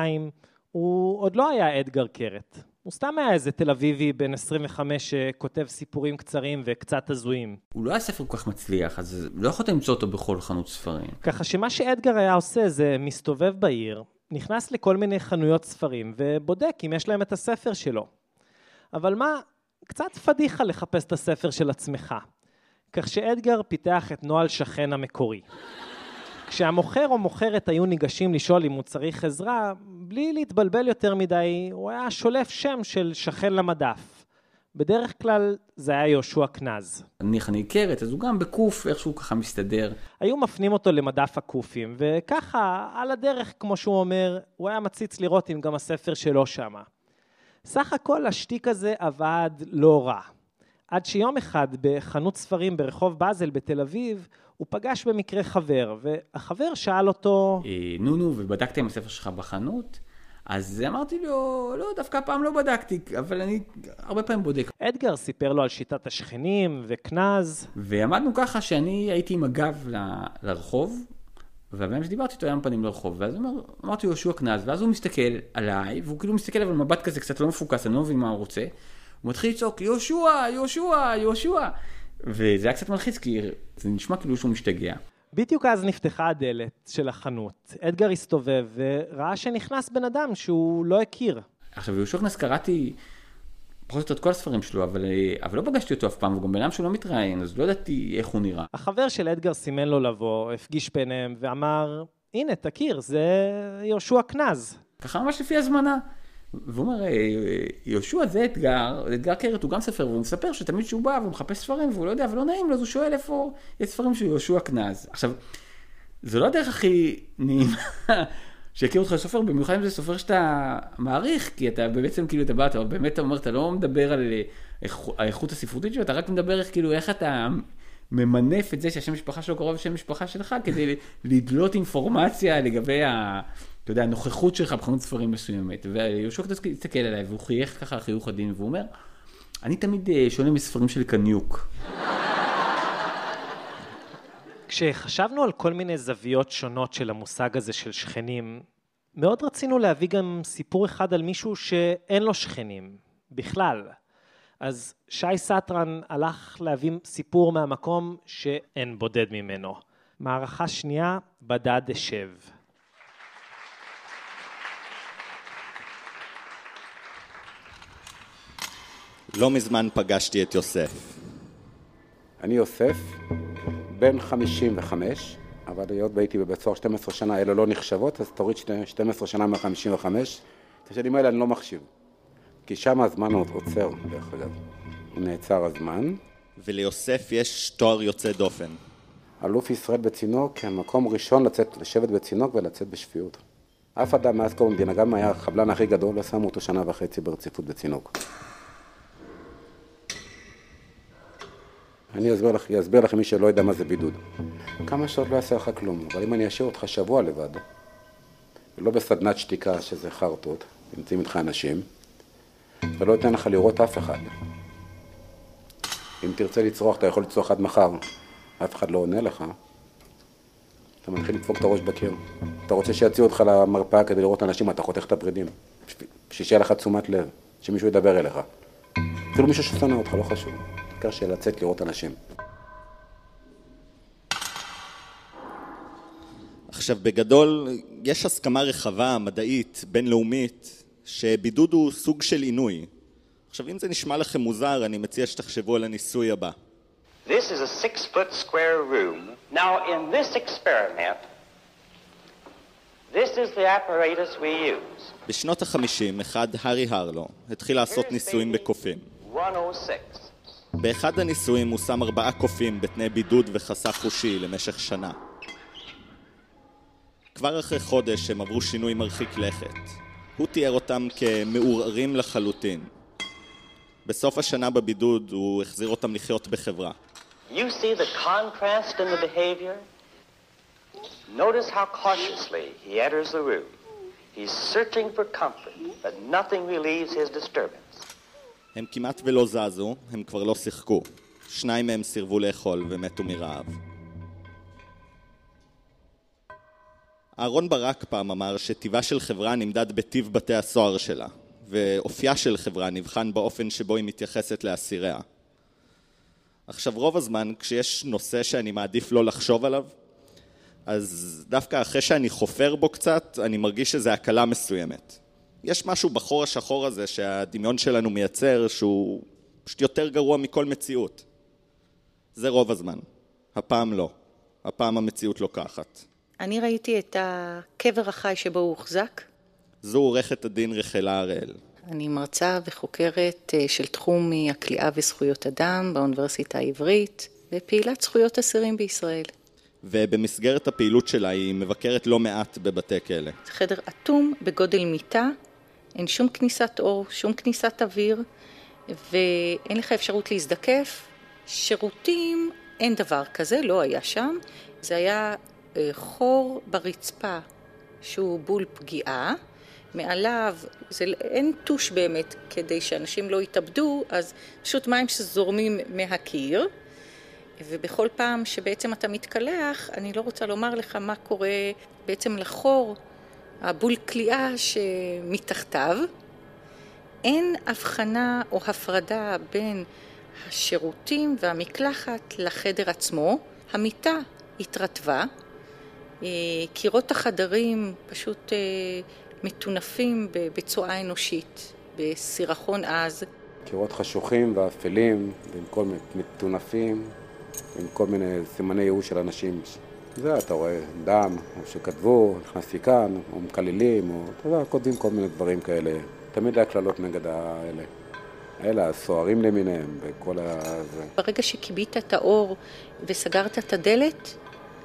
הוא עוד לא היה אדגר קרת. הוא סתם היה איזה תל אביבי בן 25 שכותב סיפורים קצרים וקצת הזויים. הוא לא היה ספר כל כך מצליח, אז לא יכולת למצוא אותו בכל חנות ספרים. ככה שמה שאדגר היה עושה זה מסתובב בעיר, נכנס לכל מיני חנויות ספרים ובודק אם יש להם את הספר שלו. אבל מה, קצת פדיחה לחפש את הספר של עצמך. כך שאדגר פיתח את נוהל שכן המקורי. כשהמוכר או מוכרת היו ניגשים לשאול אם הוא צריך עזרה, בלי להתבלבל יותר מדי, הוא היה שולף שם של שכן למדף. בדרך כלל זה היה יהושע קנז. נניח אני קרת, אז הוא גם בקוף איכשהו ככה מסתדר. היו מפנים אותו למדף הקופים, וככה, על הדרך, כמו שהוא אומר, הוא היה מציץ לראות אם גם הספר שלו שמה. סך הכל השטיק הזה עבד לא רע. עד שיום אחד בחנות ספרים ברחוב באזל בתל אביב, הוא פגש במקרה חבר, והחבר שאל אותו... אה, נו נו, ובדקת עם הספר שלך בחנות? אז אמרתי לו, לא, דווקא הפעם לא בדקתי, אבל אני הרבה פעמים בודק. אדגר סיפר לו על שיטת השכנים וקנז. ועמדנו ככה שאני הייתי עם הגב ל- לרחוב, והבן שדיברתי איתו היה עם פנים לרחוב, ואז אומר, אמרתי לו יהושע קנז, ואז הוא מסתכל עליי, והוא כאילו מסתכל אבל מבט כזה קצת לא מפוקס, אני לא מבין מה הוא רוצה. הוא מתחיל לצעוק, יהושע, יהושע, יהושע. וזה היה קצת מלחיץ, כי זה נשמע כאילו שהוא משתגע. בדיוק אז נפתחה הדלת של החנות. אדגר הסתובב וראה שנכנס בן אדם שהוא לא הכיר. עכשיו, יהושע קראתי פחות או יותר את כל הספרים שלו, אבל, אבל לא פגשתי אותו אף פעם, והוא גם בן אדם שהוא לא מתראיין, אז לא ידעתי איך הוא נראה. החבר של אדגר סימן לו לבוא, הפגיש ביניהם ואמר, הנה, תכיר, זה יהושע קנז. ככה ממש לפי הזמנה. והוא אומר, "אה, יהושע זה אתגר, אתגר קרת הוא גם ספר, והוא מספר שתמיד כשהוא בא והוא מחפש ספרים והוא לא יודע ולא נעים לו, אז הוא שואל איפה יש ספרים של יהושע קנז. עכשיו, זו לא הדרך הכי נעימה שיכיר אותך סופר, במיוחד אם זה סופר שאתה מעריך, כי אתה בעצם כאילו אתה בא, אתה באמת אומר, אתה לא מדבר על, האיכות הספרותית שלו, אתה רק מדבר איך כאילו, איך אתה ממנף את זה שהשם משפחה שלו קרוב לשם משפחה שלך, כדי לדלות אינפורמציה לגבי ה... אתה יודע, הנוכחות שלך בחנות ספרים מסוימת. ויהושע קצת הסתכל עליי, והוא חייך ככה חיוך עדין, והוא אומר, אני תמיד אה, שונה מספרים של קניוק. כשחשבנו על כל מיני זוויות שונות של המושג הזה של שכנים, מאוד רצינו להביא גם סיפור אחד על מישהו שאין לו שכנים, בכלל. אז שי סטרן הלך להביא סיפור מהמקום שאין בודד ממנו. מערכה שנייה, בדד אשב. לא מזמן פגשתי את יוסף. אני יוסף, בן 55, אבל היות והייתי בבית סוהר 12 שנה, אלה לא נחשבות, אז תוריד 12 שנה מה-55. את השנים האלה אני לא מחשיב. כי שם הזמן עוד עוצר, דרך אגב. הוא נעצר הזמן. וליוסף יש תואר יוצא דופן. אלוף ישראל בצינוק, המקום ראשון לצאת, לשבת בצינוק ולצאת בשפיות. אף אדם מאז קום המדינה, גם היה החבלן הכי גדול, לא שמו אותו שנה וחצי ברציפות בצינוק. אני אסביר, לך, אסביר לכם מי שלא יודע מה זה בידוד. כמה שעות לא יעשה לך כלום, אבל אם אני אשאיר אותך שבוע לבד, ולא בסדנת שתיקה שזה חרטות, נמצאים איתך אנשים, ולא אתן לך לראות אף אחד. אם תרצה לצרוח, אתה יכול לצרוח עד מחר, אף אחד לא עונה לך, אתה מתחיל לדפוק את הראש בקיר. אתה רוצה שיציעו אותך למרפאה כדי לראות אנשים, אתה חותך את הפרידים. בשביל שיהיה לך תשומת לב, שמישהו ידבר אליך. אפילו מישהו ששונא אותך, לא חשוב. העיקר של לצאת לראות אנשים. עכשיו, בגדול, יש הסכמה רחבה, מדעית, בינלאומית, שבידוד הוא סוג של עינוי. עכשיו, אם זה נשמע לכם מוזר, אני מציע שתחשבו על הניסוי הבא. This is a six foot square room. Now, in this experiment, this is the apparatus we use. בשנות החמישים, אחד, הארי הרלו, התחיל לעשות ניסויים בקופים. 106. באחד הניסויים הוא שם ארבעה קופים בתנאי בידוד וחסך חושי למשך שנה. כבר אחרי חודש הם עברו שינוי מרחיק לכת. הוא תיאר אותם כמעורערים לחלוטין. בסוף השנה בבידוד הוא החזיר אותם לחיות בחברה. You see the contrast in the behavior? Notice how cautiously he enters the room. He's searching for comfort, but nothing relieves his disturbance. הם כמעט ולא זזו, הם כבר לא שיחקו. שניים מהם סירבו לאכול ומתו מרעב. אהרון ברק פעם אמר שטיבה של חברה נמדד בטיב בתי הסוהר שלה, ואופייה של חברה נבחן באופן שבו היא מתייחסת לאסיריה. עכשיו רוב הזמן כשיש נושא שאני מעדיף לא לחשוב עליו, אז דווקא אחרי שאני חופר בו קצת, אני מרגיש שזה הקלה מסוימת. יש משהו בחור השחור הזה שהדמיון שלנו מייצר שהוא פשוט יותר גרוע מכל מציאות. זה רוב הזמן. הפעם לא. הפעם המציאות לוקחת. אני ראיתי את הקבר החי שבו הוא הוחזק. זו עורכת הדין רחלה הראל. אני מרצה וחוקרת אה, של תחום הכליאה וזכויות אדם באוניברסיטה העברית ופעילת זכויות אסירים בישראל. ובמסגרת הפעילות שלה היא מבקרת לא מעט בבתי כלא. זה חדר אטום בגודל מיטה, אין שום כניסת אור, שום כניסת אוויר, ואין לך אפשרות להזדקף. שירותים, אין דבר כזה, לא היה שם. זה היה אה, חור ברצפה שהוא בול פגיעה. מעליו, זה, אין טוש באמת כדי שאנשים לא יתאבדו, אז פשוט מים שזורמים מהקיר. ובכל פעם שבעצם אתה מתקלח, אני לא רוצה לומר לך מה קורה בעצם לחור, הבול כליאה שמתחתיו. אין הבחנה או הפרדה בין השירותים והמקלחת לחדר עצמו. המיטה התרטבה, אה, קירות החדרים פשוט אה, מטונפים בצואה אנושית, בסירחון עז. קירות חשוכים ואפלים, במקום מטונפים, עם כל מיני סימני ייאוש של אנשים. זה, אתה רואה דם, או שכתבו, נכנס כאן, או מקללים, או אתה יודע, כותבים כל מיני דברים כאלה. תמיד היה קללות נגד האלה. אלה, הסוהרים למיניהם, וכל ה... ברגע שכיבית את האור וסגרת את הדלת,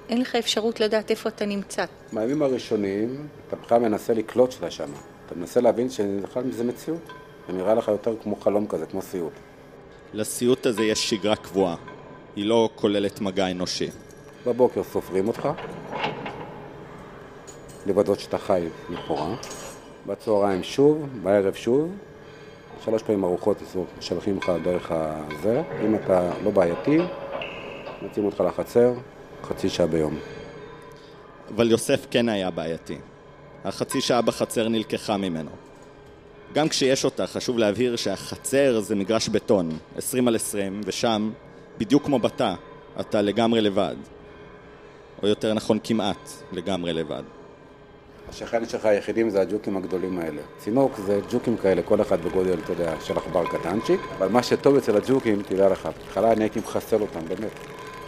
אין לך אפשרות לדעת איפה אתה נמצא. בימים הראשונים, אתה בכלל מנסה לקלוט שאתה שם. אתה מנסה להבין שבכלל זה מציאות. זה נראה לך יותר כמו חלום כזה, כמו סיוט. לסיוט הזה יש שגרה קבועה. היא לא כוללת מגע אנושי. בבוקר סופרים אותך, לוודאות שאתה חי לכאורה, בצהריים שוב, בערב שוב, שלוש פעמים ארוחות משלחים לך דרך הזה, אם אתה לא בעייתי, מציעים אותך לחצר, חצי שעה ביום. אבל יוסף כן היה בעייתי. החצי שעה בחצר נלקחה ממנו. גם כשיש אותה, חשוב להבהיר שהחצר זה מגרש בטון, 20 על 20, ושם, בדיוק כמו בתא, אתה לגמרי לבד. או יותר נכון, כמעט לגמרי לבד. השכן שלך היחידים זה הג'וקים הגדולים האלה. צינוק זה ג'וקים כאלה, כל אחד בגודל, אתה יודע, של עכבר קטנצ'יק, אבל מה שטוב אצל הג'וקים, תדע לך, בהתחלה אני הייתי מחסל אותם, באמת.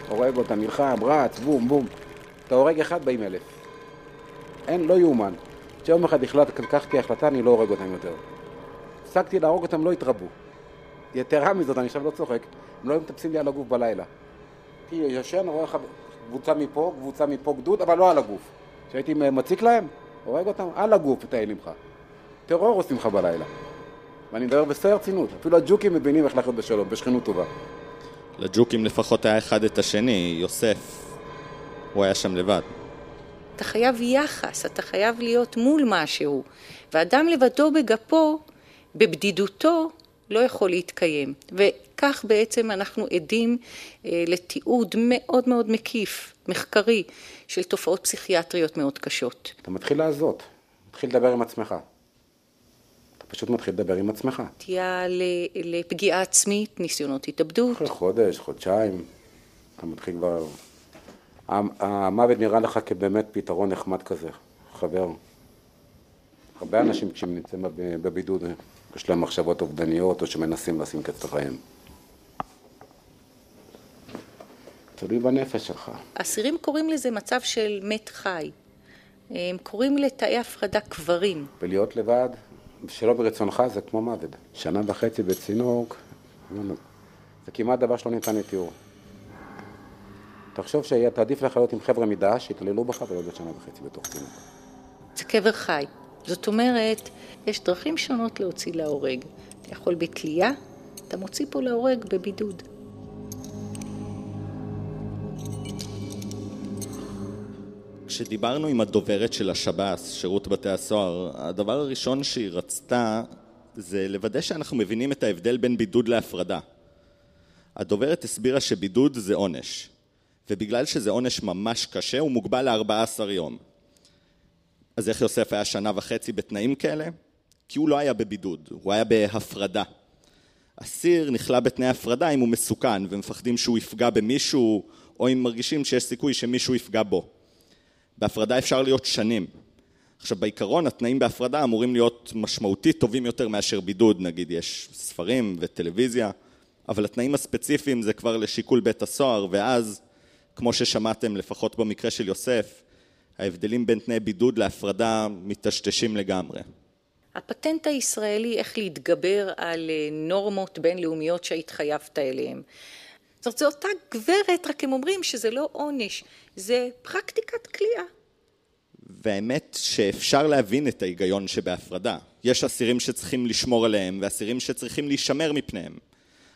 הורג אותם, נלחם, רץ, בום, בום. אתה הורג אחד, באים אלף. אין, לא יאומן. כשיום אחד החלטתי, לקחתי החלטה, אני לא הורג אותם יותר. הפסקתי להרוג אותם, לא התרבו. יתרה מזאת, אני עכשיו לא צוחק, הם לא היו מטפסים לי על הגוף בלילה. כי ישן, רואה לך קבוצה מפה, קבוצה מפה, גדוד, אבל לא על הגוף. כשהייתי מציק להם, הורג אותם על הגוף, מטיילים לך. טרור עושים לך בלילה. ואני מדבר בשיא הרצינות. אפילו הג'וקים מבינים איך לחיות בשלום, בשכנות טובה. לג'וקים לפחות היה אחד את השני, יוסף. הוא היה שם לבד. אתה חייב יחס, אתה חייב להיות מול משהו. ואדם לבדו בגפו, בבדידותו, לא יכול להתקיים. וכך בעצם אנחנו עדים אה, לתיעוד מאוד מאוד מקיף, מחקרי, של תופעות פסיכיאטריות מאוד קשות. אתה מתחיל לעזות, מתחיל לדבר עם עצמך. אתה פשוט מתחיל לדבר עם עצמך. נטייה לפגיעה עצמית, ניסיונות התאבדות. אחרי חודש, חודשיים, אתה מתחיל כבר... המוות נראה לך כבאמת פתרון נחמד כזה, חבר. הרבה אנשים כשהם נמצאים בבידוד, יש להם מחשבות אובדניות או שמנסים לשים קץ לחייהם. תלוי בנפש שלך. אסירים קוראים לזה מצב של מת חי. הם קוראים לתאי הפרדה קברים. ולהיות לבד, שלא ברצונך, זה כמו מוות. שנה וחצי בצינוק, זה כמעט דבר שלא ניתן לתיאור. תחשוב שתעדיף לך להיות עם חבר'ה מדעש שיתעללו בך ולא להיות שנה וחצי בתוך צינוק. זה קבר חי. זאת אומרת, יש דרכים שונות להוציא להורג. אתה יכול בתלייה, אתה מוציא פה להורג בבידוד. כשדיברנו עם הדוברת של השב"ס, שירות בתי הסוהר, הדבר הראשון שהיא רצתה זה לוודא שאנחנו מבינים את ההבדל בין בידוד להפרדה. הדוברת הסבירה שבידוד זה עונש, ובגלל שזה עונש ממש קשה הוא מוגבל ל-14 יום. אז איך יוסף היה שנה וחצי בתנאים כאלה? כי הוא לא היה בבידוד, הוא היה בהפרדה. אסיר נכלא בתנאי הפרדה אם הוא מסוכן ומפחדים שהוא יפגע במישהו או אם מרגישים שיש סיכוי שמישהו יפגע בו. בהפרדה אפשר להיות שנים. עכשיו בעיקרון התנאים בהפרדה אמורים להיות משמעותית טובים יותר מאשר בידוד, נגיד יש ספרים וטלוויזיה, אבל התנאים הספציפיים זה כבר לשיקול בית הסוהר, ואז, כמו ששמעתם לפחות במקרה של יוסף, ההבדלים בין תנאי בידוד להפרדה מטשטשים לגמרי. הפטנט הישראלי איך להתגבר על נורמות בינלאומיות שהתחייבת אליהן. זאת אומרת, זו אותה גברת, רק הם אומרים שזה לא עונש, זה פרקטיקת כליאה. והאמת שאפשר להבין את ההיגיון שבהפרדה. יש אסירים שצריכים לשמור עליהם ואסירים שצריכים להישמר מפניהם.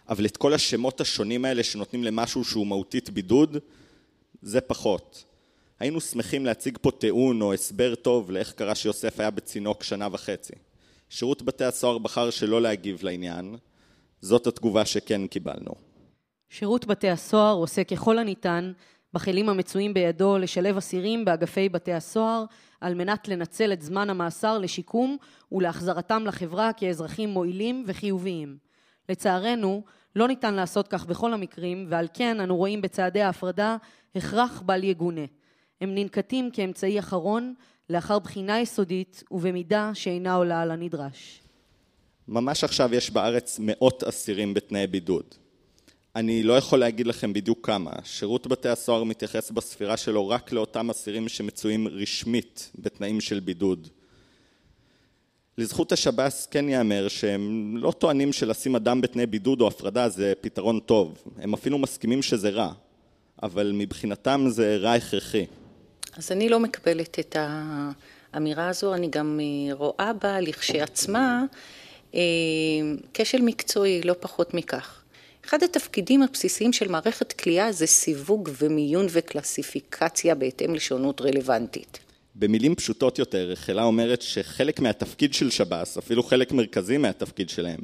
אבל את כל השמות השונים האלה שנותנים למשהו שהוא מהותית בידוד, זה פחות. היינו שמחים להציג פה טיעון או הסבר טוב לאיך קרה שיוסף היה בצינוק שנה וחצי. שירות בתי הסוהר בחר שלא להגיב לעניין, זאת התגובה שכן קיבלנו. שירות בתי הסוהר עושה ככל הניתן בכלים המצויים בידו לשלב אסירים באגפי בתי הסוהר על מנת לנצל את זמן המאסר לשיקום ולהחזרתם לחברה כאזרחים מועילים וחיוביים. לצערנו, לא ניתן לעשות כך בכל המקרים, ועל כן אנו רואים בצעדי ההפרדה הכרח בל יגונה. הם ננקטים כאמצעי אחרון לאחר בחינה יסודית ובמידה שאינה עולה על הנדרש. ממש עכשיו יש בארץ מאות אסירים בתנאי בידוד. אני לא יכול להגיד לכם בדיוק כמה. שירות בתי הסוהר מתייחס בספירה שלו רק לאותם אסירים שמצויים רשמית בתנאים של בידוד. לזכות השב"ס כן ייאמר שהם לא טוענים שלשים אדם בתנאי בידוד או הפרדה זה פתרון טוב. הם אפילו מסכימים שזה רע, אבל מבחינתם זה רע הכרחי. אז אני לא מקבלת את האמירה הזו, אני גם אה, רואה בה לכשעצמה אה, כשל מקצועי, לא פחות מכך. אחד התפקידים הבסיסיים של מערכת כליאה זה סיווג ומיון וקלסיפיקציה בהתאם לשונות רלוונטית. במילים פשוטות יותר, רחלה אומרת שחלק מהתפקיד של שב"ס, אפילו חלק מרכזי מהתפקיד שלהם,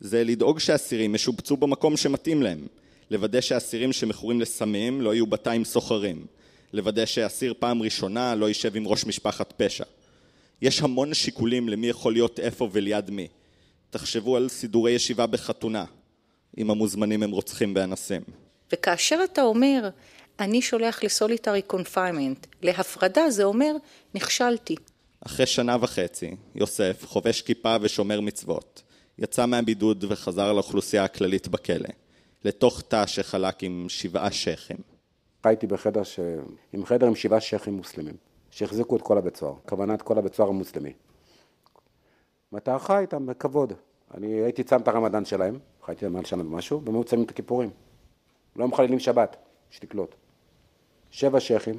זה לדאוג שאסירים ישובצו במקום שמתאים להם, לוודא שאסירים שמכורים לסמים לא יהיו בתא עם סוחרים, לוודא שאסיר פעם ראשונה לא יישב עם ראש משפחת פשע. יש המון שיקולים למי יכול להיות איפה וליד מי. תחשבו על סידורי ישיבה בחתונה, אם המוזמנים הם רוצחים ואנסים. וכאשר אתה אומר, אני שולח ל solitary confinement, להפרדה זה אומר, נכשלתי. אחרי שנה וחצי, יוסף, חובש כיפה ושומר מצוות, יצא מהבידוד וחזר לאוכלוסייה הכללית בכלא, לתוך תא שחלק עם שבעה שייחים. חייתי בחדר ש... עם חדר עם שבעה שייחים מוסלמים, שהחזיקו את כל הבית סוהר, כוונה את כל הבית סוהר המוסלמי. ואתה חי איתם בכבוד. אני הייתי צם את הרמדאן שלהם, חייתי מעל שנה ומשהו, והם היו צמים את הכיפורים. לא מחללים שבת, שתקלוט. שבע שייחים,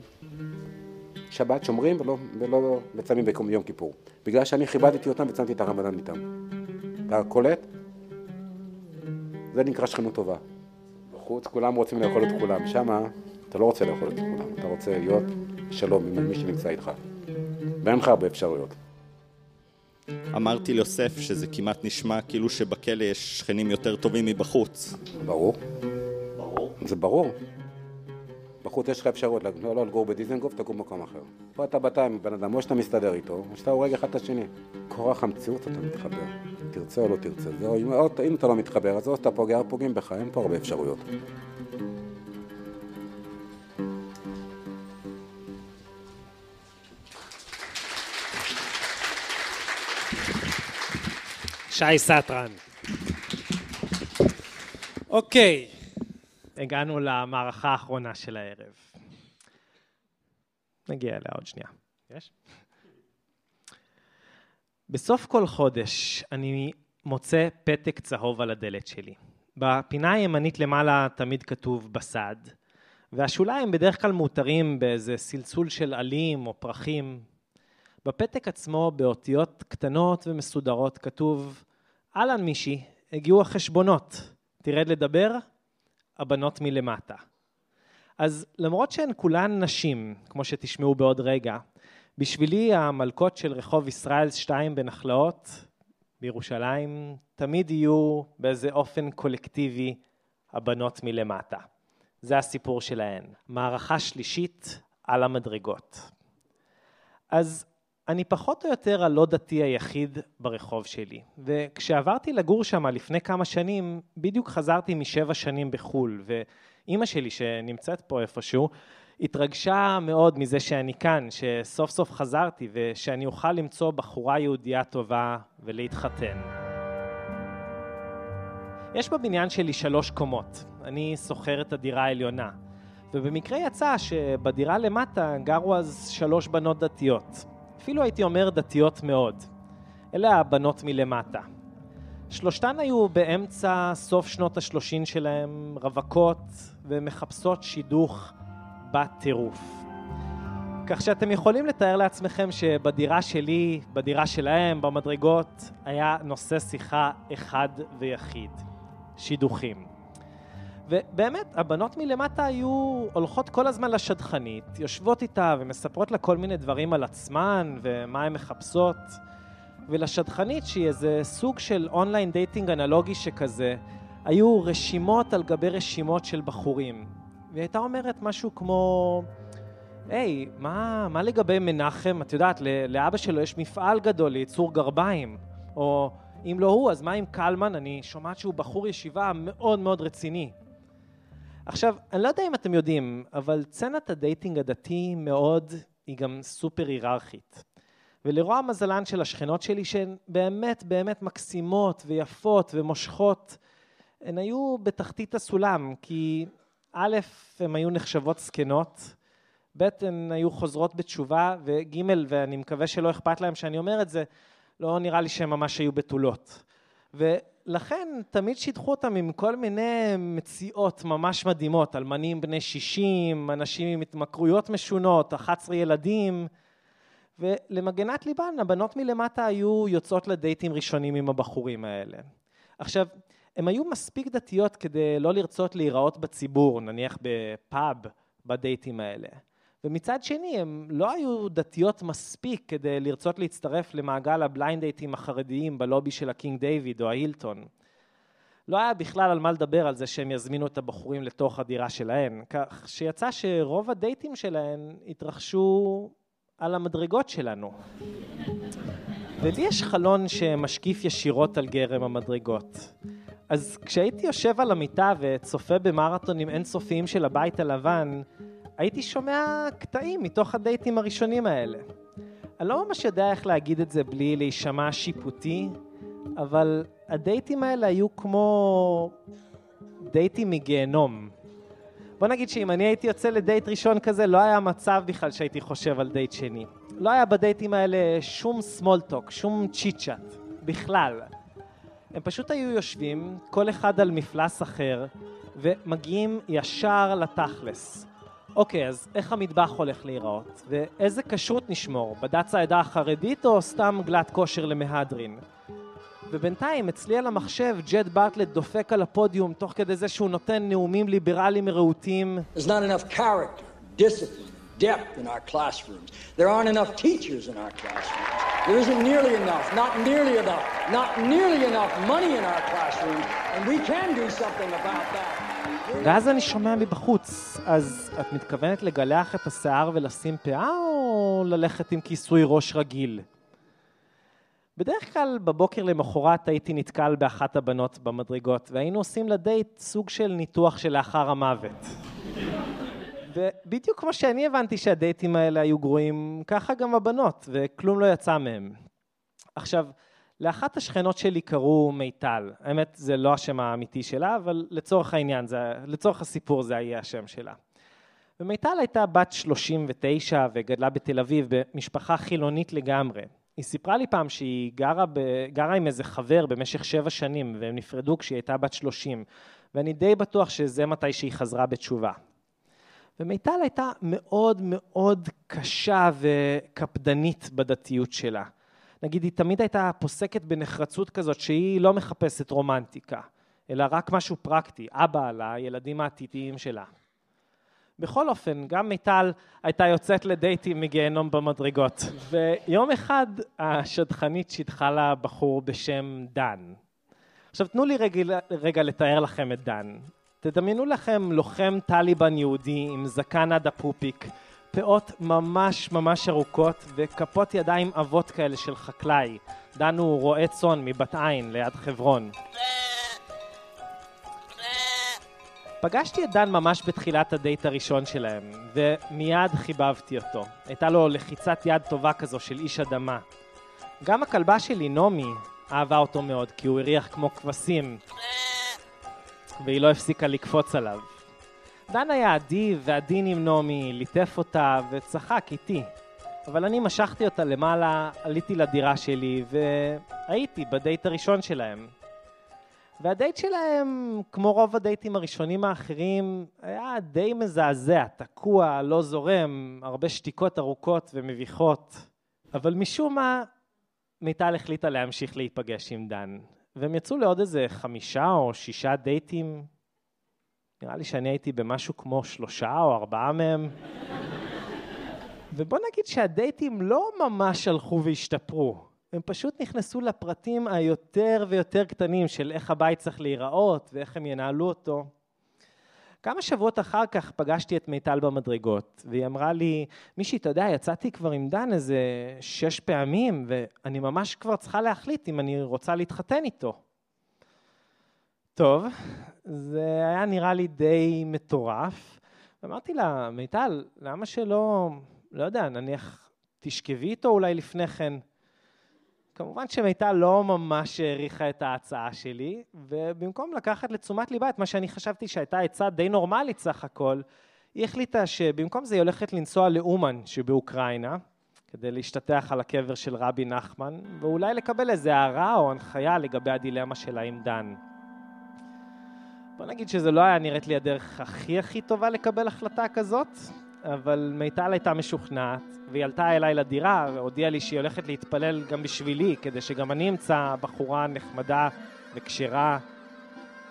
שבת שומרים ולא, ולא מצמים ביום כיפור. בגלל שאני כיבדתי אותם וצמתי את הרמדאן איתם. אתה קולט? זה נקרא שכנות טובה. בחוץ כולם רוצים לאכול את כולם, שמה אתה לא רוצה לאכול את כולם, אתה רוצה להיות שלום עם מי שנמצא איתך. ואין לך הרבה אפשרויות. אמרתי ליוסף שזה כמעט נשמע כאילו שבכלא יש שכנים יותר טובים מבחוץ. ברור. ברור. זה ברור. בחוץ יש לך אפשרות, לא, לא לגור בדיזנגוף, תגור במקום אחר. פה אתה בתא עם בן אדם, או שאתה מסתדר איתו, או שאתה הורג אחד את השני. כורח המציאות אתה מתחבר, תרצה או לא תרצה. זה, אם, או, אם אתה לא מתחבר, אז או שאתה פוגע פוגעים בך, אין פה הרבה אפשרויות. שי סטרן. אוקיי, הגענו למערכה האחרונה של הערב. נגיע אליה עוד שנייה. יש? בסוף כל חודש אני מוצא פתק צהוב על הדלת שלי. בפינה הימנית למעלה תמיד כתוב בסד, והשוליים בדרך כלל מאותרים באיזה סלסול של עלים או פרחים. בפתק עצמו, באותיות קטנות ומסודרות, כתוב, אהלן מישי, הגיעו החשבונות, תרד לדבר? הבנות מלמטה. אז למרות שהן כולן נשים, כמו שתשמעו בעוד רגע, בשבילי המלכות של רחוב ישראל 2 בנחלאות בירושלים תמיד יהיו באיזה אופן קולקטיבי הבנות מלמטה. זה הסיפור שלהן. מערכה שלישית על המדרגות. אז אני פחות או יותר הלא דתי היחיד ברחוב שלי, וכשעברתי לגור שם לפני כמה שנים, בדיוק חזרתי משבע שנים בחו"ל, ואימא שלי שנמצאת פה איפשהו, התרגשה מאוד מזה שאני כאן, שסוף סוף חזרתי ושאני אוכל למצוא בחורה יהודייה טובה ולהתחתן. יש בבניין שלי שלוש קומות, אני שוכר את הדירה העליונה, ובמקרה יצא שבדירה למטה גרו אז שלוש בנות דתיות. אפילו הייתי אומר דתיות מאוד. אלה הבנות מלמטה. שלושתן היו באמצע סוף שנות השלושים שלהם, רווקות ומחפשות שידוך בטירוף. כך שאתם יכולים לתאר לעצמכם שבדירה שלי, בדירה שלהם, במדרגות, היה נושא שיחה אחד ויחיד, שידוכים. ובאמת, הבנות מלמטה היו הולכות כל הזמן לשדכנית, יושבות איתה ומספרות לה כל מיני דברים על עצמן ומה הן מחפשות. ולשדכנית, שהיא איזה סוג של online dating אנלוגי שכזה, היו רשימות על גבי רשימות של בחורים. והיא הייתה אומרת משהו כמו, היי, מה, מה לגבי מנחם? את יודעת, לאבא שלו יש מפעל גדול לייצור גרביים. או אם לא הוא, אז מה עם קלמן? אני שומעת שהוא בחור ישיבה מאוד מאוד רציני. עכשיו, אני לא יודע אם אתם יודעים, אבל סצנת ה dating הדתי מאוד, היא גם סופר היררכית. ולרוע מזלן של השכנות שלי, שהן באמת באמת מקסימות ויפות ומושכות, הן היו בתחתית הסולם, כי א', הן היו נחשבות זקנות, ב', הן היו חוזרות בתשובה, וג', ואני מקווה שלא אכפת להם שאני אומר את זה, לא נראה לי שהן ממש היו בתולות. לכן תמיד שידחו אותם עם כל מיני מציאות ממש מדהימות, אלמנים בני 60, אנשים עם התמכרויות משונות, 11 ילדים, ולמגנת ליבן הבנות מלמטה היו יוצאות לדייטים ראשונים עם הבחורים האלה. עכשיו, הן היו מספיק דתיות כדי לא לרצות להיראות בציבור, נניח בפאב, בדייטים האלה. ומצד שני, הן לא היו דתיות מספיק כדי לרצות להצטרף למעגל ה blind דייטים החרדיים בלובי של הקינג דיוויד או ההילטון. לא היה בכלל על מה לדבר על זה שהם יזמינו את הבחורים לתוך הדירה שלהן, כך שיצא שרוב הדייטים שלהן התרחשו על המדרגות שלנו. ולי יש חלון שמשקיף ישירות על גרם המדרגות. אז כשהייתי יושב על המיטה וצופה במרתונים אינסופיים של הבית הלבן, הייתי שומע קטעים מתוך הדייטים הראשונים האלה. אני לא ממש יודע איך להגיד את זה בלי להישמע שיפוטי, אבל הדייטים האלה היו כמו דייטים מגיהנום. בוא נגיד שאם אני הייתי יוצא לדייט ראשון כזה, לא היה מצב בכלל שהייתי חושב על דייט שני. לא היה בדייטים האלה שום talk, שום צ'יט צ'אט, בכלל. הם פשוט היו יושבים, כל אחד על מפלס אחר, ומגיעים ישר לתכלס. אוקיי, אז איך המטבח הולך להיראות? ואיזה כשרות נשמור? בד"ץ העדה החרדית או סתם גלת כושר למהדרין? ובינתיים אצלי על המחשב ג'ד בארטלט דופק על הפודיום תוך כדי זה שהוא נותן נאומים ליברליים רהוטים. Discipline, depth in our classrooms. There aren't enough teachers in our classrooms. There isn't nearly enough, not nearly enough, not nearly enough money in our classrooms, and we can do something about that. ואז אני שומע מבחוץ, אז את מתכוונת לגלח את השיער ולשים פאה או ללכת עם כיסוי ראש רגיל? בדרך כלל בבוקר למחרת הייתי נתקל באחת הבנות במדרגות והיינו עושים לדייט סוג של ניתוח שלאחר המוות. ובדיוק כמו שאני הבנתי שהדייטים האלה היו גרועים, ככה גם הבנות, וכלום לא יצא מהם. עכשיו, לאחת השכנות שלי קראו מיטל. האמת, זה לא השם האמיתי שלה, אבל לצורך העניין, זה, לצורך הסיפור זה יהיה השם שלה. ומיטל הייתה בת 39 וגדלה בתל אביב במשפחה חילונית לגמרי. היא סיפרה לי פעם שהיא גרה, ב, גרה עם איזה חבר במשך שבע שנים, והם נפרדו כשהיא הייתה בת 30, ואני די בטוח שזה מתי שהיא חזרה בתשובה. ומיטל הייתה מאוד מאוד קשה וקפדנית בדתיות שלה. נגיד, היא תמיד הייתה פוסקת בנחרצות כזאת שהיא לא מחפשת רומנטיקה, אלא רק משהו פרקטי, אבא על הילדים העתידיים שלה. בכל אופן, גם מיטל הייתה יוצאת לדייטים מגיהנום במדרגות, ויום אחד השדכנית שידחה לה בחור בשם דן. עכשיו תנו לי רגע, רגע לתאר לכם את דן. תדמיינו לכם לוחם טליבן יהודי עם זקן עד הפופיק, פאות ממש ממש ארוכות וכפות ידיים עבות כאלה של חקלאי. דן הוא רועה צאן מבת עין ליד חברון. פגשתי את דן ממש בתחילת הדייט הראשון שלהם, ומיד חיבבתי אותו. הייתה לו לחיצת יד טובה כזו של איש אדמה. גם הכלבה שלי, נעמי, אהבה אותו מאוד, כי הוא הריח כמו כבשים, והיא לא הפסיקה לקפוץ עליו. דן היה אדיב ועדין עם נעמי, ליטף אותה וצחק איתי. אבל אני משכתי אותה למעלה, עליתי לדירה שלי והייתי בדייט הראשון שלהם. והדייט שלהם, כמו רוב הדייטים הראשונים האחרים, היה די מזעזע, תקוע, לא זורם, הרבה שתיקות ארוכות ומביכות. אבל משום מה, מיטל החליטה להמשיך להיפגש עם דן. והם יצאו לעוד איזה חמישה או שישה דייטים. נראה לי שאני הייתי במשהו כמו שלושה או ארבעה מהם. ובוא נגיד שהדייטים לא ממש הלכו והשתפרו. הם פשוט נכנסו לפרטים היותר ויותר קטנים של איך הבית צריך להיראות ואיך הם ינהלו אותו. כמה שבועות אחר כך פגשתי את מיטל במדרגות, והיא אמרה לי, מישהי, אתה יודע, יצאתי כבר עם דן איזה שש פעמים, ואני ממש כבר צריכה להחליט אם אני רוצה להתחתן איתו. טוב, זה היה נראה לי די מטורף. אמרתי לה, מיטל, למה שלא, לא יודע, נניח תשכבי איתו אולי לפני כן. כמובן שמיטל לא ממש העריכה את ההצעה שלי, ובמקום לקחת לתשומת ליבה את מה שאני חשבתי שהייתה עצה די נורמלית סך הכל, היא החליטה שבמקום זה היא הולכת לנסוע לאומן שבאוקראינה, כדי להשתטח על הקבר של רבי נחמן, ואולי לקבל איזה הערה או הנחיה לגבי הדילמה שלה עם דן. בוא נגיד שזה לא היה נראית לי הדרך הכי הכי טובה לקבל החלטה כזאת, אבל מיטל הייתה משוכנעת, והיא עלתה אליי לדירה והודיעה לי שהיא הולכת להתפלל גם בשבילי, כדי שגם אני אמצא בחורה נחמדה וכשרה.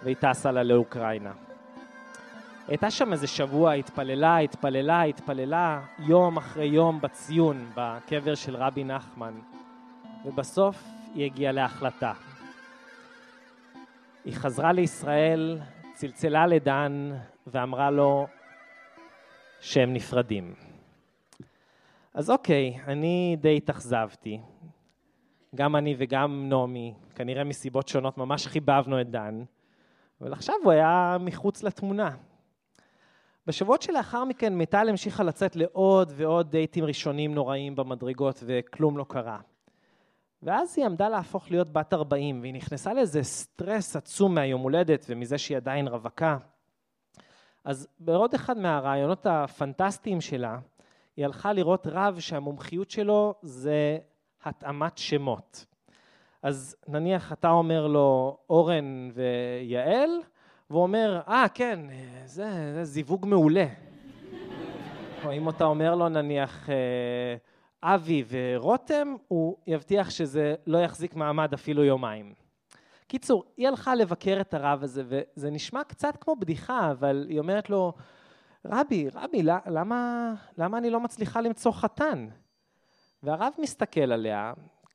והיא טסה לה לאוקראינה. הייתה שם איזה שבוע, התפללה, התפללה, התפללה, יום אחרי יום בציון, בקבר של רבי נחמן, ובסוף היא הגיעה להחלטה. היא חזרה לישראל, צלצלה לדן ואמרה לו שהם נפרדים. אז אוקיי, אני די התאכזבתי. גם אני וגם נעמי, כנראה מסיבות שונות, ממש חיבבנו את דן, אבל עכשיו הוא היה מחוץ לתמונה. בשבועות שלאחר מכן מיטל המשיכה לצאת לעוד ועוד דייטים ראשונים נוראים במדרגות וכלום לא קרה. ואז היא עמדה להפוך להיות בת 40 והיא נכנסה לאיזה סטרס עצום מהיום הולדת ומזה שהיא עדיין רווקה. אז בעוד אחד מהרעיונות הפנטסטיים שלה, היא הלכה לראות רב שהמומחיות שלו זה התאמת שמות. אז נניח אתה אומר לו אורן ויעל, והוא אומר, אה, ah, כן, זה, זה זיווג מעולה. או אם אתה אומר לו נניח אה, אבי ורותם, הוא יבטיח שזה לא יחזיק מעמד אפילו יומיים. קיצור, היא הלכה לבקר את הרב הזה, וזה נשמע קצת כמו בדיחה, אבל היא אומרת לו, רבי, רבי, למה, למה אני לא מצליחה למצוא חתן? והרב מסתכל עליה,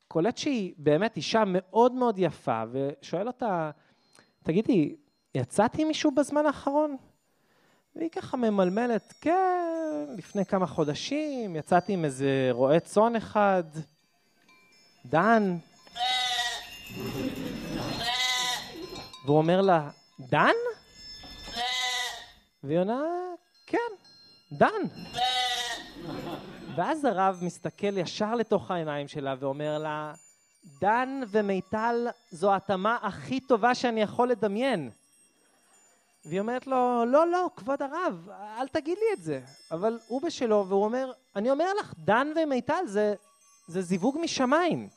קולט שהיא באמת אישה מאוד מאוד יפה, ושואל אותה, תגידי, יצאת עם מישהו בזמן האחרון? והיא ככה ממלמלת, כן, לפני כמה חודשים, יצאתי עם איזה רועה צאן אחד, דן. והוא אומר לה, דן? והיא עונה, כן, דן. ואז הרב מסתכל ישר לתוך העיניים שלה ואומר לה, דן ומיטל זו ההתאמה הכי טובה שאני יכול לדמיין. והיא אומרת לו, לא, לא, כבוד הרב, אל תגיד לי את זה. אבל הוא בשלו, והוא אומר, אני אומר לך, דן ומיטל זה, זה זיווג משמיים.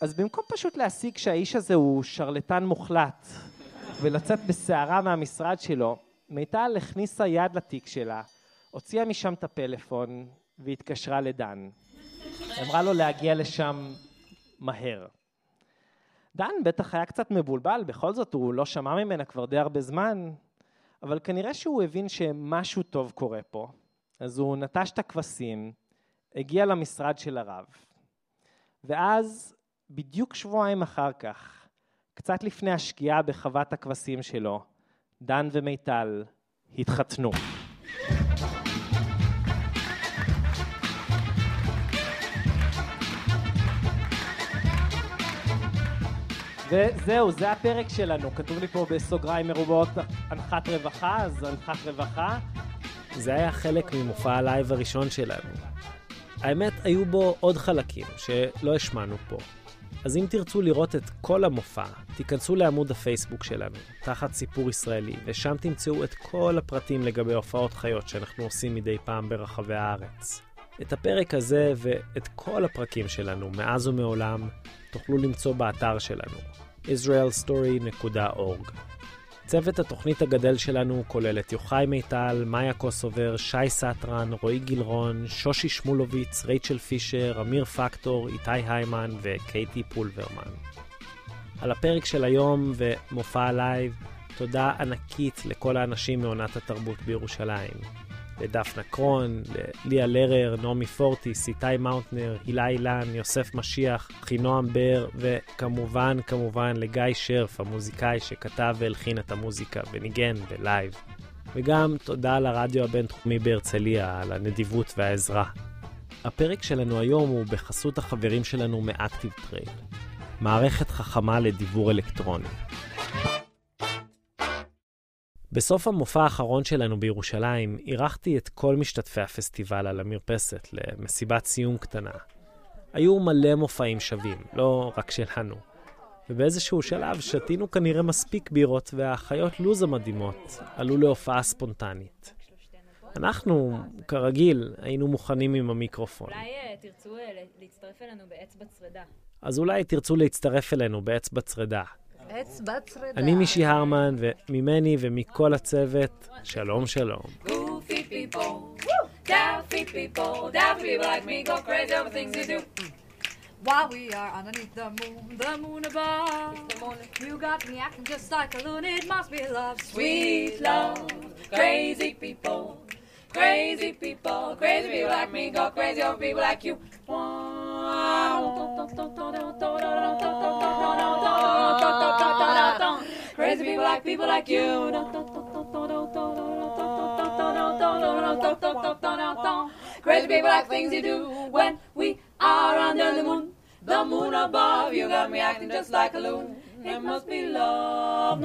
אז במקום פשוט להסיק שהאיש הזה הוא שרלטן מוחלט, ולצאת בסערה מהמשרד שלו, מיטל הכניסה יד לתיק שלה, הוציאה משם את הפלאפון, והתקשרה לדן. אמרה לו להגיע לשם מהר. דן בטח היה קצת מבולבל, בכל זאת הוא לא שמע ממנה כבר די הרבה זמן, אבל כנראה שהוא הבין שמשהו טוב קורה פה. אז הוא נטש את הכבשים, הגיע למשרד של הרב. ואז, בדיוק שבועיים אחר כך, קצת לפני השקיעה בחוות הכבשים שלו, דן ומיטל התחתנו. וזהו, זה הפרק שלנו. כתוב לי פה בסוגריים מרובעות הנחת רווחה, אז הנחת רווחה. זה היה חלק ממופע הלייב הראשון שלנו. האמת, היו בו עוד חלקים שלא השמענו פה. אז אם תרצו לראות את כל המופע, תיכנסו לעמוד הפייסבוק שלנו, תחת סיפור ישראלי, ושם תמצאו את כל הפרטים לגבי הופעות חיות שאנחנו עושים מדי פעם ברחבי הארץ. את הפרק הזה ואת כל הפרקים שלנו, מאז ומעולם, תוכלו למצוא באתר שלנו, israelstory.org. צוות התוכנית הגדל שלנו כולל את יוחאי מיטל, מאיה קוסובר, שי סטרן, רועי גילרון, שושי שמולוביץ, רייצ'ל פישר, אמיר פקטור, איתי היימן וקייטי פולברמן. על הפרק של היום ומופע הלייב, תודה ענקית לכל האנשים מעונת התרבות בירושלים. לדפנה קרון, לליה לרר, נעמי פורטיס, איתי מאונטנר, הילה אילן, יוסף משיח, חינועם בר, וכמובן, כמובן לגיא שרף, המוזיקאי שכתב והלחין את המוזיקה וניגן בלייב. וגם תודה לרדיו הבינתחומי בהרצליה על הנדיבות והעזרה. הפרק שלנו היום הוא בחסות החברים שלנו מאקטיב טרייל, מערכת חכמה לדיוור אלקטרוני. בסוף המופע האחרון שלנו בירושלים, אירחתי את כל משתתפי הפסטיבל על המרפסת למסיבת סיום קטנה. היו מלא מופעים שווים, לא רק שלנו. ובאיזשהו שלב שתינו כנראה מספיק בירות, והחיות לוז המדהימות עלו להופעה ספונטנית. אנחנו, כרגיל, היינו מוכנים עם המיקרופון. אולי אה, תרצו אה, להצטרף אלינו באצבע צרידה. אז אולי תרצו להצטרף אלינו באצבע צרידה. אני מישי הרמן, וממני ומכל הצוות, שלום שלום. While we are underneath the moon, the moon above. The moon. You got me acting just like a loon. It must be love, sweet love. Crazy people, crazy people, crazy people like me go crazy over people like you. Crazy people like people like you. Crazy people like things you do when we are under the moon. The moon above, you got me acting just like a loon. It must be love.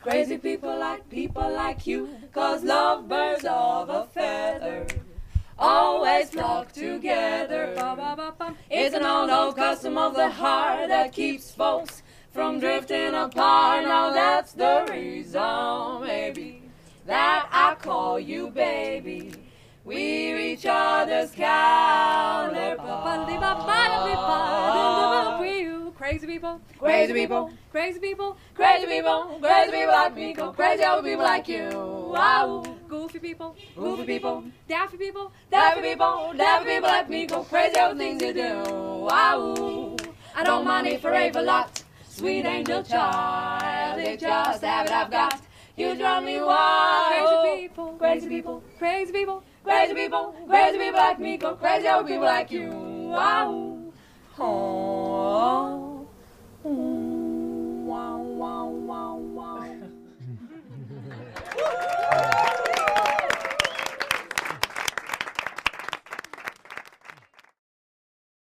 Crazy people like people like you, cause lovebirds of a feather always flock together. It's an old, old custom of the heart that keeps folks from drifting apart. Now that's the reason, maybe, that I call you baby. We're each other's counterpart. Crazy people, crazy people, crazy people, crazy people, crazy people like me go crazy over people like you. Wow. Goofy people, goofy people, daffy people, daffy people, daffy people like me go crazy over things you do. Wow, I don't mind it for a lot. Sweet angel child, it just that I've got. You drive me wild. Crazy people, crazy people, crazy people, crazy people, crazy people like me go crazy over people like you. Wow. Oh. Wow, wow, wow, wow.